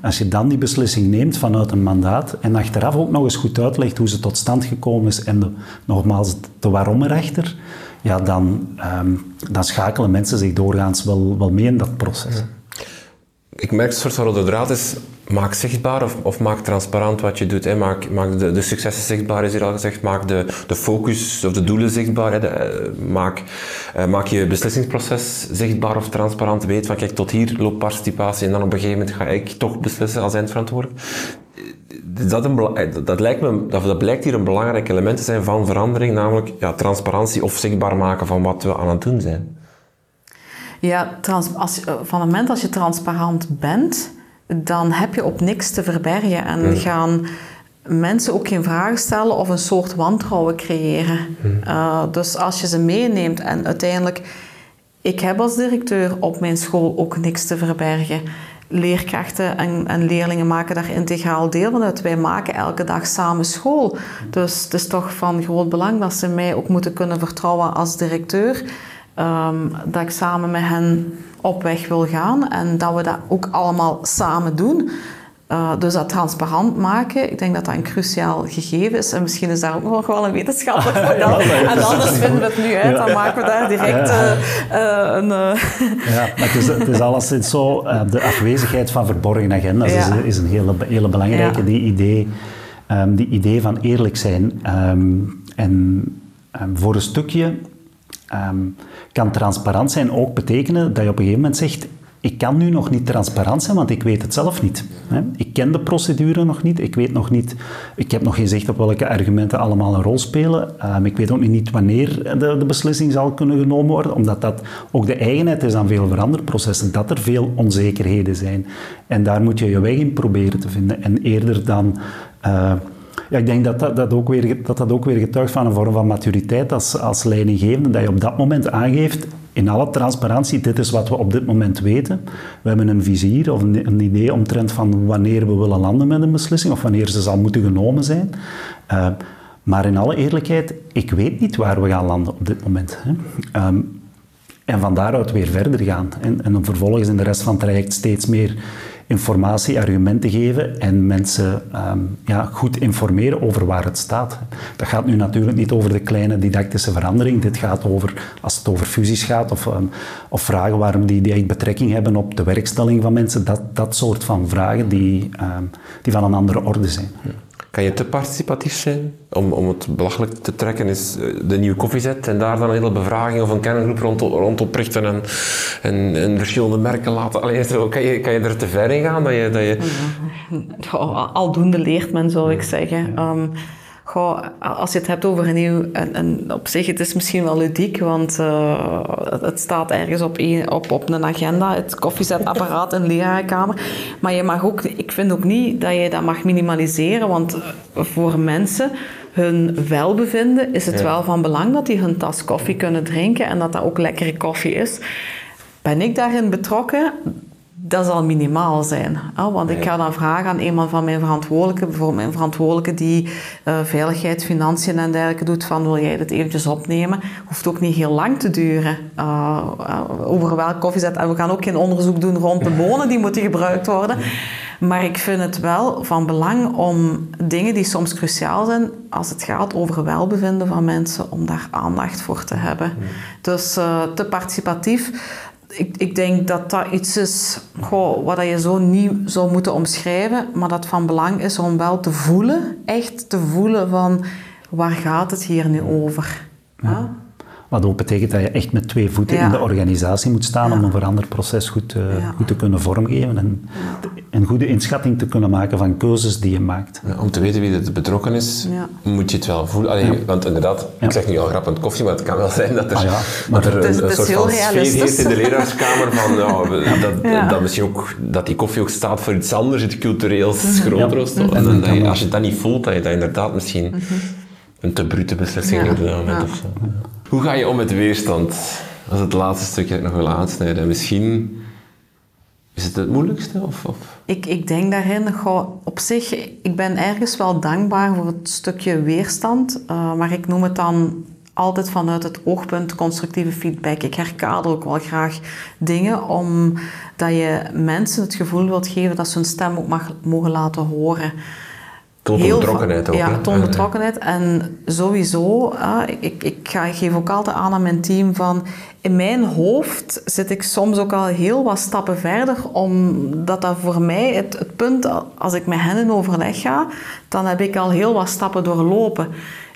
Als je dan die beslissing neemt vanuit een mandaat en achteraf ook nog eens goed uitlegt hoe ze tot stand gekomen is en de, nogmaals de waarom erachter, ja, dan, um, dan schakelen mensen zich doorgaans wel, wel mee in dat proces. Ik merk een soort van rode draad is maak zichtbaar of, of, maak transparant wat je doet. Hè. Maak, de, de, successen zichtbaar, is hier al gezegd. Maak de, de focus of de doelen zichtbaar. Hè. De, eh, maak, uh, maak je beslissingsproces zichtbaar of transparant. Weet van, kijk, tot hier loopt participatie en dan op een gegeven moment ga ik toch beslissen als eindverantwoordelijk. Dat, eh, dat, lijkt me, dat, dat blijkt hier een belangrijk element te zijn van verandering, namelijk ja, transparantie of zichtbaar maken van wat we aan het doen zijn. Ja, trans, als, van het moment als je transparant bent, dan heb je op niks te verbergen en gaan mensen ook geen vragen stellen of een soort wantrouwen creëren. Uh, dus als je ze meeneemt en uiteindelijk, ik heb als directeur op mijn school ook niks te verbergen. Leerkrachten en, en leerlingen maken daar integraal deel van uit. Wij maken elke dag samen school. Dus het is toch van groot belang dat ze mij ook moeten kunnen vertrouwen als directeur. Um, dat ik samen met hen op weg wil gaan en dat we dat ook allemaal samen doen. Uh, dus dat transparant maken, ik denk dat dat een cruciaal gegeven is. En misschien is daar ook nog wel een wetenschappelijk [laughs] model. En anders vinden we het nu uit, dan maken we daar direct uh, uh, een... [laughs] Ja, maar het is, het is alleszins zo, de afwezigheid van verborgen agenda's is, is, een hele, hele belangrijke. Die, idee, um, die idee van eerlijk zijn. Um, en um, voor een stukje kan transparant zijn ook betekenen dat je op een gegeven moment zegt: ik kan nu nog niet transparant zijn, want ik weet het zelf niet. Ik ken de procedure nog niet. Ik weet nog niet, ik heb nog geen zicht op welke argumenten allemaal een rol spelen. Ehm, ik weet ook niet wanneer de, de, beslissing zal kunnen genomen worden, omdat dat ook de eigenheid is aan veel veranderprocessen, dat er veel onzekerheden zijn. En daar moet je je weg in proberen te vinden. En eerder dan... Uh, ja, ik denk dat dat, dat, ook weer, dat dat ook weer getuigt van een vorm van maturiteit als, als leidinggevende, dat je op dat moment aangeeft, in alle transparantie, dit is wat we op dit moment weten. We hebben een vizier of een, idee omtrent van wanneer we willen landen met een beslissing of wanneer ze zal moeten genomen zijn. Uh, maar in alle eerlijkheid, ik weet niet waar we gaan landen op dit moment. Hè. Um, en van daaruit weer verder gaan. En, en dan vervolgens in de rest van het traject steeds meer informatie, argumenten geven en mensen um, ja, goed informeren over waar het staat. Dat gaat nu natuurlijk niet over de kleine didactische verandering. Dit gaat over, als het over fusies gaat of, um, of vragen waarom die, betrekking hebben op de werkstelling van mensen, dat, dat soort van vragen die, um, die van een andere orde zijn. Kan je te participatief zijn? Om, om het belachelijk te trekken is eh, de nieuwe koffiezet en daar dan een hele bevraging of een kerngroep rond, rond oprichten en, en, en verschillende merken laten. Allee, zo, kan, je, kan je er te ver in gaan? Dat je, dat je... Aldoende leert men, zou ik zeggen. Um, Goh, als je het hebt over een nieuw... En, en op zich, het is misschien wel ludiek, want uh, het staat ergens op, een, op, op een agenda, het koffiezetapparaat in de lerarenkamer. Maar je mag ook... Ik vind ook niet dat je dat mag minimaliseren, want voor mensen hun welbevinden is het ja. wel van belang dat die hun tas koffie kunnen drinken en dat dat ook lekkere koffie is. Ben ik daarin betrokken? Dat zal minimaal zijn. Want ik ga dan vragen aan een van mijn verantwoordelijken, bijvoorbeeld mijn verantwoordelijke die uh, veiligheid, financiën en dergelijke doet, van wil jij dit eventjes opnemen? Hoeft ook niet heel lang te duren. Uh, over welk koffiezet. En we gaan ook geen onderzoek doen rond de bonen die moeten gebruikt worden. Maar ik vind het wel van belang om dingen die soms cruciaal zijn, als het gaat over welbevinden van mensen, om daar aandacht voor te hebben. Dus uh, te participatief ik, ik denk dat dat iets is goh, wat je zo niet zou moeten omschrijven, maar dat van belang is om wel te voelen, echt te voelen van waar gaat het hier nu over. Ja. Wat ook betekent dat je echt met twee voeten ja. in de organisatie moet staan om een veranderproces goed, uh, goed te kunnen vormgeven en een goede inschatting te kunnen maken van keuzes die je maakt. om te weten wie er betrokken is, moet je het wel voelen. Allee, want inderdaad, ik zeg nu al grappend koffie, maar het kan wel zijn dat er, ah, dat er een, een soort van sfeer heerst in de [laughs] leraarskamer van dat, dat, misschien ook, dat die koffie ook staat voor iets anders, iets cultureels groter. En dan, dat je, als je dat niet voelt, dat je dat inderdaad misschien mhm. een te brute beslissing neemt op dat moment. Of zo. Hoe ga je om met weerstand? Dat is het laatste stukje dat ik nog wil aansnijden. Misschien is het het moeilijkste? Of, of? Ik, ik denk daarin, op zich, ik ben ergens wel dankbaar voor het stukje weerstand. Uh, maar ik noem het dan altijd vanuit het oogpunt constructieve feedback. Ik herkader ook wel graag dingen, omdat je mensen het gevoel wilt geven dat ze hun stem ook mag, mogen laten horen. Toon betrokkenheid ook. Ja, toon betrokkenheid. En sowieso, ik, ik, ga, ik geef ook altijd aan aan mijn team van... In mijn hoofd zit ik soms ook al heel wat stappen verder, omdat dat voor mij het, het punt, als ik met hen in overleg ga, dan heb ik al heel wat stappen doorlopen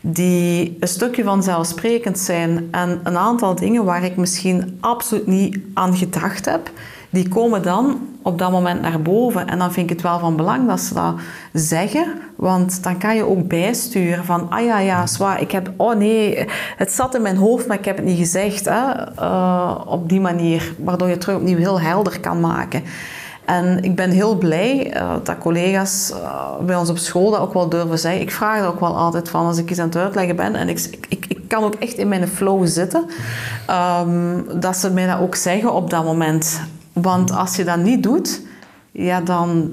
die een stukje vanzelfsprekend zijn. En een aantal dingen waar ik misschien absoluut niet aan gedacht heb, die komen dan op dat moment naar boven. En dan vind ik het wel van belang dat ze dat zeggen, want dan kan je ook bijsturen van, ah ja, ja, zwaar, ik heb, oh nee, het zat in mijn hoofd, maar ik heb het niet gezegd. Hè? Uh, op die manier, waardoor je het terug opnieuw heel helder kan maken. En ik ben heel blij uh, dat collega's uh, bij ons op school dat ook wel durven zeggen. Ik vraag er ook wel altijd van als ik iets aan het uitleggen ben. En ik, ik, ik kan ook echt in mijn flow zitten. Um, dat ze mij dat ook zeggen op dat moment. Want als je dat niet doet, ja, dan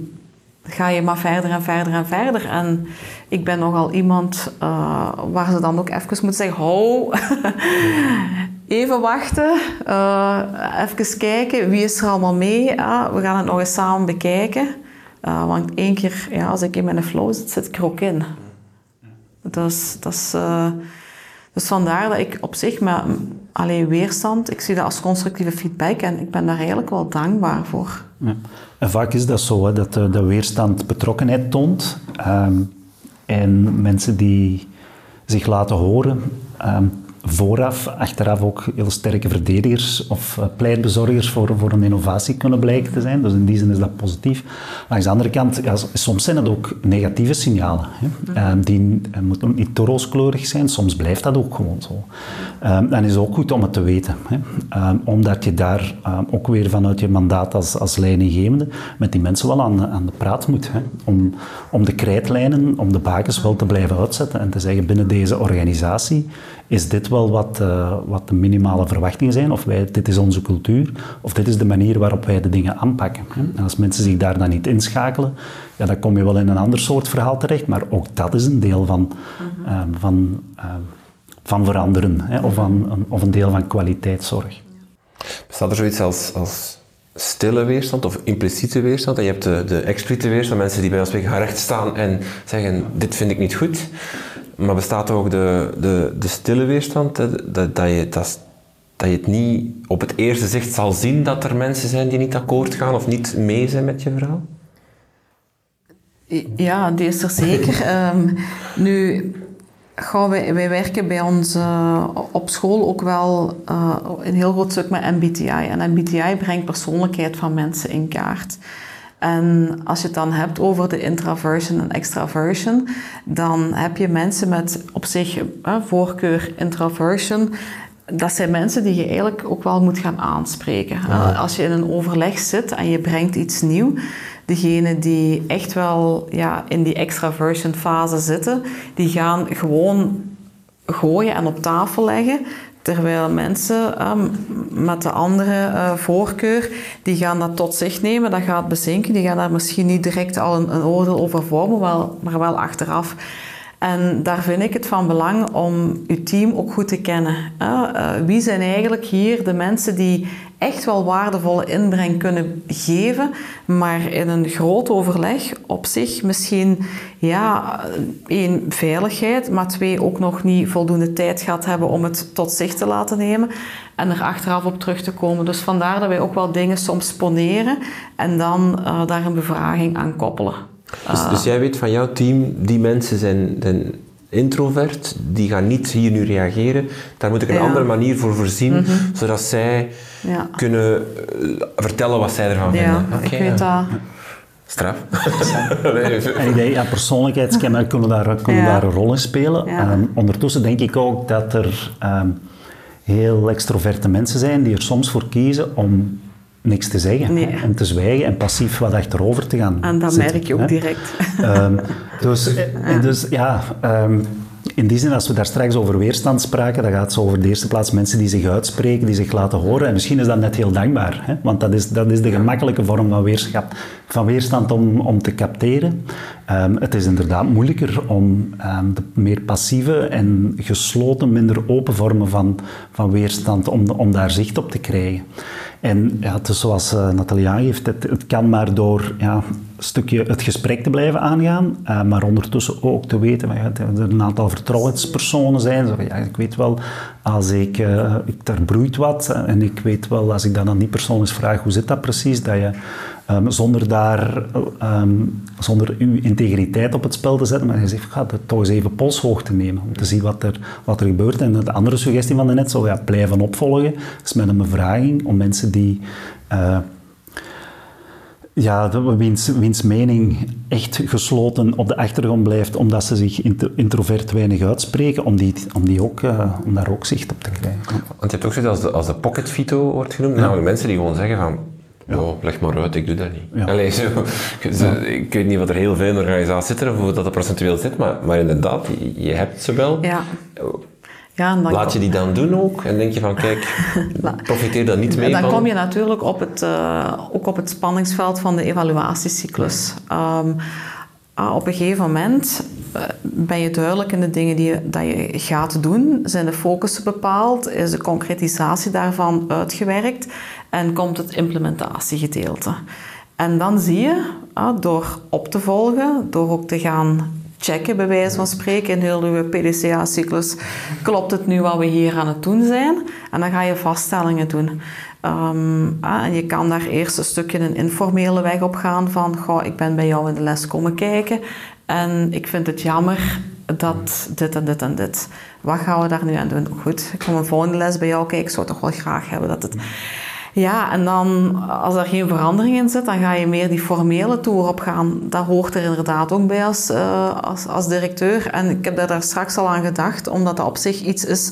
ga je maar verder en verder en verder. En ik ben nogal iemand uh, waar ze dan ook even moeten zeggen: ho, [laughs] even wachten, uh, even kijken wie is er allemaal mee. Ah, we gaan het nog eens samen bekijken. Uh, want één keer, ja, als ik in mijn flow zit, zit ik er ook in. Dus, dat is, dus vandaar dat ik op zich met alleen weerstand, ik zie dat als constructieve feedback en ik ben daar eigenlijk wel dankbaar voor. Ja. En vaak is dat zo, hè, dat de, weerstand betrokkenheid toont. Um, en mensen die zich laten horen, um, vooraf, achteraf ook heel sterke verdedigers of uh, pleitbezorgers voor, voor een innovatie kunnen blijken te zijn. Dus in die zin is dat positief. Langs de andere kant, ja, soms zijn het ook negatieve signalen. Hè. Mm die uh, moeten ook niet te rooskleurig zijn, soms blijft dat ook gewoon zo. Um, dan is het ook goed om het te weten. Hè. Um, omdat je daar ook weer vanuit je mandaat als, als leidinggevende met die mensen wel aan, aan de praat moet. Hè. Om, om de krijtlijnen, om de bakens wel te blijven uitzetten en te zeggen binnen deze organisatie is dit wel wat, uh, wat de minimale verwachtingen zijn, of wij, dit is onze cultuur, of dit is de manier waarop wij de dingen aanpakken. En als mensen zich daar dan niet inschakelen, ja, dan kom je wel in een ander soort verhaal terecht, maar ook dat is een deel van, uh, van, uh, van veranderen, hè, of, van, of een deel van kwaliteitszorg. Bestaat er zoiets als, als stille weerstand of impliciete weerstand? En je hebt de, de expliciete weerstand, mensen die bij ons spreken gaan rechtstaan en zeggen, dit vind ik niet goed. Maar bestaat ook de, de, de stille weerstand, hè? Dat, dat, je, dat, dat je het niet op het eerste zicht zal zien dat er mensen zijn die niet akkoord gaan of niet mee zijn met je verhaal? Ja, die is er zeker. um, [laughs] nu, gaan wij, wij werken bij ons uh, op school ook wel uh, een heel groot stuk met MBTI. En MBTI brengt persoonlijkheid van mensen in kaart. En als je het dan hebt over de intraversion en extraversion, dan heb je mensen met op zich voorkeur intraversion. Dat zijn mensen die je eigenlijk ook wel moet gaan aanspreken. Ja. Als je in een overleg zit en je brengt iets nieuw, degenen die echt wel ja, in die extraversion fase zitten, die gaan gewoon gooien en op tafel leggen. Terwijl mensen um, met de andere uh, voorkeur, die gaan dat tot zich nemen, dat gaat bezinken. Die gaan daar misschien niet direct al een, een oordeel over vormen, maar wel achteraf. En daar vind ik het van belang om uw team ook goed te kennen. Uh, wie zijn eigenlijk hier de mensen die echt wel waardevolle inbreng kunnen geven, maar in een groot overleg op zich misschien, ja, één, veiligheid, maar twee, ook nog niet voldoende tijd gehad hebben om het tot zich te laten nemen en er achteraf op terug te komen. Dus vandaar dat wij ook wel dingen soms poneren en dan uh, daar een bevraging aan koppelen. Dus, dus, jij weet van jouw team, die mensen zijn, zijn introvert, die gaan niet hier nu reageren. Daar moet ik een ja. andere manier voor voorzien, mm -hmm. zodat zij ja. kunnen uh, vertellen wat zij ervan ja, vinden. Okay, ik weet dat. Straf. en ik denk, ja, [laughs] persoonlijkheidskenmerken [laughs] kunnen daar, kunnen daar een rol in spelen. Um, ondertussen denk ik ook dat er um, heel extroverte mensen zijn die er soms voor kiezen om niks te zeggen nee. en te zwijgen en passief wat achterover te gaan En dat zitten, merk je ook hè? direct. [laughs] Um, dus, ja. dus ja, um, in die zin, als we daar straks over weerstand spraken, dan gaat het over de eerste plaats mensen die zich uitspreken, die zich laten horen. En misschien is dat net heel dankbaar, hè? want dat is, dat is de gemakkelijke vorm van, weerschap, van weerstand om, om te capteren. Um, het is inderdaad moeilijker om um, de meer passieve en gesloten, minder open vormen van, van weerstand, om, om daar zicht op te krijgen. En ja, het zoals uh, Nathalie aangeeft, het, het kan maar door ja, stukje het gesprek te blijven aangaan, uh, maar ondertussen ook te weten, ja, er een aantal vertrouwenspersonen zijn. Zo, ja, ik weet wel, als ik, uh, ik, er broeit wat en ik weet wel, als ik dan aan die persoon eens vraag, hoe zit dat precies, dat je um, zonder daar, um, zonder uw integriteit op het spel te zetten, maar je zegt, ga toch eens even polshoog te nemen, om te zien wat er, wat er gebeurt. En de andere suggestie van net, zo ja, blijven opvolgen, is met een bevraging om mensen die... ja, wiens, wiens mening echt gesloten op de achtergrond blijft, omdat ze zich introvert weinig uitspreken, om, die, om, die ook, uh, om daar ook zicht op te krijgen. Want je hebt ook zoiets als de, als de pocket Vito wordt genoemd, ja. nou, mensen die gewoon zeggen van ja, leg maar uit, ik doe dat niet. Ja. Allee, zo, zo, ja. Ik weet niet wat er heel veel in organisaties zitten, of hoe dat er procentueel zit, maar, maar inderdaad, je, je hebt ze wel. Ja. Ja, en dan Laat je die dan doen ook? En denk je van, kijk, [laughs] profiteer daar niet mee dan van? kom je natuurlijk op het, uh, ook op het spanningsveld van de evaluatiecyclus. Um, uh, op een gegeven moment uh, ben je duidelijk in de dingen die je, dat je gaat doen. Zijn de focussen bepaald? Is de concretisatie daarvan uitgewerkt? En komt het implementatiegedeelte? En dan zie je, door op te volgen, door ook te gaan checken, bij wijze van spreken, in heel uw PDCA-cyclus. Klopt het nu wat we hier aan het doen zijn? En dan ga je vaststellingen doen. Um, ah, en je kan daar eerst een stukje een informele weg op gaan van, goh, ik ben bij jou in de les komen kijken en ik vind het jammer dat dit en dit en dit. Wat gaan we daar nu aan doen? Goed, ik kom een volgende les bij jou kijken. Ik zou toch wel graag hebben dat het... Ja, en dan als er geen verandering in zit, dan ga je meer die formele toer op gaan. Dat hoort er inderdaad ook bij als, uh, als, als directeur. En ik heb daar straks al aan gedacht, omdat dat op zich iets is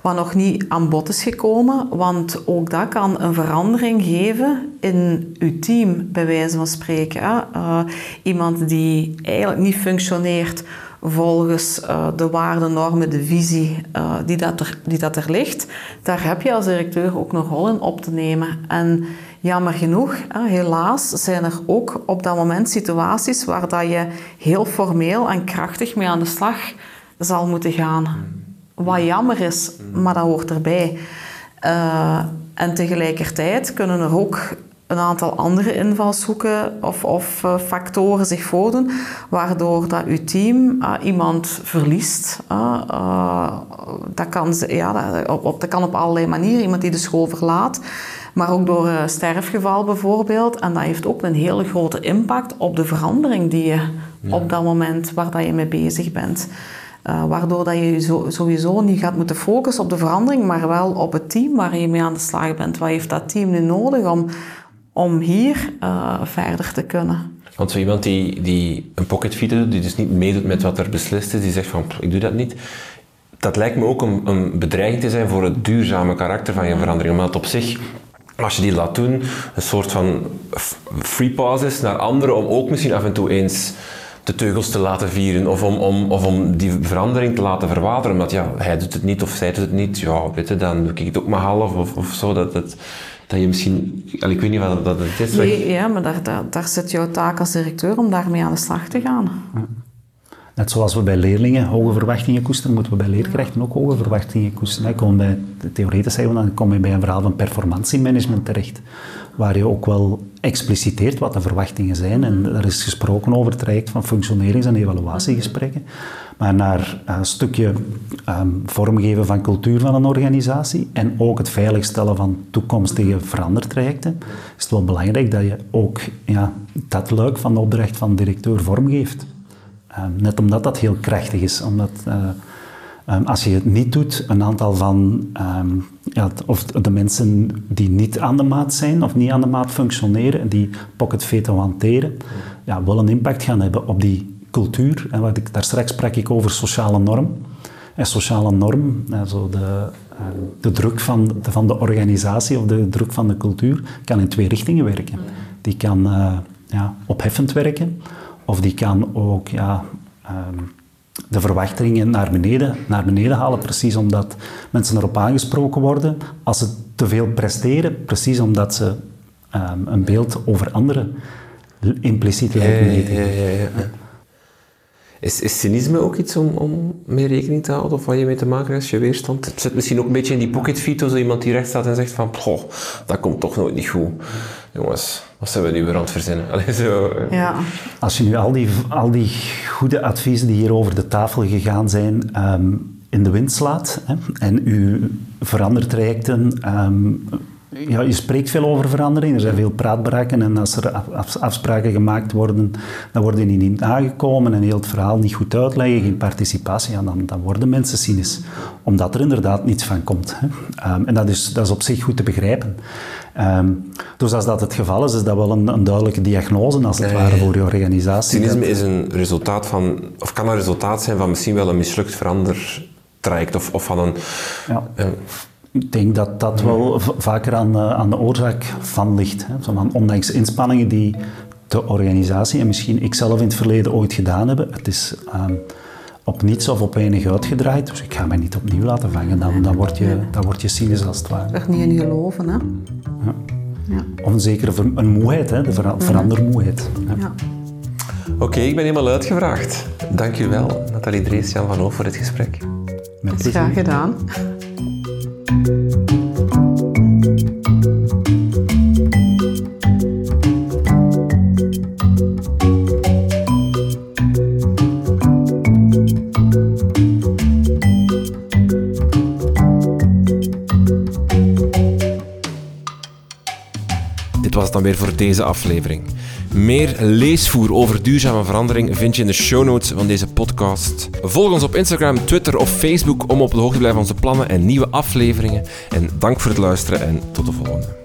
wat nog niet aan bod is gekomen. Want ook dat kan een verandering geven in uw team, bij wijze van spreken. Uh, iemand die eigenlijk niet functioneert volgens uh, de waarden, normen, de visie uh, die, dat er, die dat er ligt, daar heb je als directeur ook nog rol in op te nemen. En jammer genoeg, helaas, zijn er ook op dat moment situaties waar dat je heel formeel en krachtig mee aan de slag zal moeten gaan. Wat jammer is, maar dat hoort erbij. Uh, en tegelijkertijd kunnen er ook een aantal andere invalshoeken of, of uh, factoren zich voordoen, waardoor dat uw team uh, iemand verliest. Uh, dat, kan, ja, dat, op, dat kan op allerlei manieren. Iemand die de school verlaat, maar ook door een sterfgeval bijvoorbeeld. En dat heeft ook een hele grote impact op de verandering die je op dat moment waar dat je mee bezig bent. Uh, waardoor dat je zo, sowieso niet gaat moeten focussen op de verandering, maar wel op het team waar je mee aan de slag bent. Wat heeft dat team nu nodig om, om hier uh, verder te kunnen? Want zo iemand die, die een pocketfiets doet, die dus niet meedoet met wat er beslist is, die zegt van ik doe dat niet. Dat lijkt me ook een, een bedreiging te zijn voor het duurzame karakter van je verandering. Omdat op zich als je die laat doen, een soort van free pass is naar anderen om ook misschien af en toe eens de teugels te laten vieren of om, om, of om die verandering te laten verwateren. Omdat ja, hij doet het niet of zij doet het niet, ja, weet je, dan doe ik het ook maar half of, of zo. Dat, dat je misschien, ik weet niet wat dat het is. Nee, ja, maar daar, daar, daar zit jouw taak als directeur om daarmee aan de slag te gaan. Net zoals we bij leerlingen hoge verwachtingen koesteren, moeten we bij leerkrachten ook hoge verwachtingen koesteren. Komen bij, theoretisch zeggen we, dan kom je bij een verhaal van performantiemanagement terecht, waar je ook wel expliciteert wat de verwachtingen zijn. En er is gesproken over het traject van functionerings- en evaluatiegesprekken. Maar naar een stukje um, vormgeven van cultuur van een organisatie en ook het veiligstellen van toekomstige verandertrajecten, is het wel belangrijk dat je ook ja, dat luik van de opdracht van de directeur vormgeeft. Um, net omdat dat heel krachtig is. Omdat uh, um, als je het niet doet, een aantal van um, ja, of de mensen die niet aan de maat zijn of niet aan de maat functioneren, die pocket veto hanteren, ja, wel een impact gaan hebben op die cultuur. En ik, daar straks sprak ik over sociale norm. En sociale norm, also de, de druk van de, van de organisatie of de druk van de cultuur, kan in twee richtingen werken. Die kan uh, ja, opheffend werken of die kan ook ja, de verwachtingen naar beneden, naar beneden halen, precies omdat mensen erop aangesproken worden als ze te veel presteren, precies omdat ze um, een beeld over anderen impliciet lijken te geven. Is, is cynisme ook iets om, om mee rekening te houden of wat je mee te maken hebt als je weerstand? Het zit misschien ook een beetje in die pocket zo iemand die recht staat en zegt van, dat komt toch nooit niet goed. Jongens, wat zijn we nu weer aan het verzinnen? Allee, zo, ja. Als je nu al die, al die goede adviezen die hier over de tafel gegaan zijn um, in de wind slaat hè, en u verandertrajecten um, ja, je spreekt veel over verandering, er zijn veel praatbraken en als er afspraken gemaakt worden, dan worden die niet nagekomen en heel het verhaal niet goed uitleggen, geen participatie, ja, dan, dan worden mensen cynisch, omdat er inderdaad niets van komt. Hè. Um, en dat is, dat is op zich goed te begrijpen. Um, dus als dat het geval is, is dat wel een, een duidelijke diagnose als het nee, ware voor je organisatie. Cynisme is een resultaat van, of kan een resultaat zijn van misschien wel een mislukt verandertraject of, of van een... Ja. een ik denk dat dat wel vaker aan, aan de oorzaak van ligt. Hè. Zo van, ondanks inspanningen die de organisatie en misschien ik zelf in het verleden ooit gedaan hebben, het is um, op niets of op weinig uitgedraaid, dus ik ga mij niet opnieuw laten vangen. Dan, dan, word, je, dan word je cynisch als het ware. Er niet in geloven, hè? Ja. ja. Of een zekere een moeheid, hè, de ver verandermoeheid. Ja. ja. Oké, okay, ik ben helemaal uitgevraagd. Dank u wel, Nathalie Drees, Jan van Hoof, voor dit gesprek. Met Graag gedaan. Dan weer voor deze aflevering. Meer leesvoer over duurzame verandering vind je in de show notes van deze podcast. Volg ons op Instagram, Twitter of Facebook om op de hoogte te blijven van onze plannen en nieuwe afleveringen. En dank voor het luisteren en tot de volgende.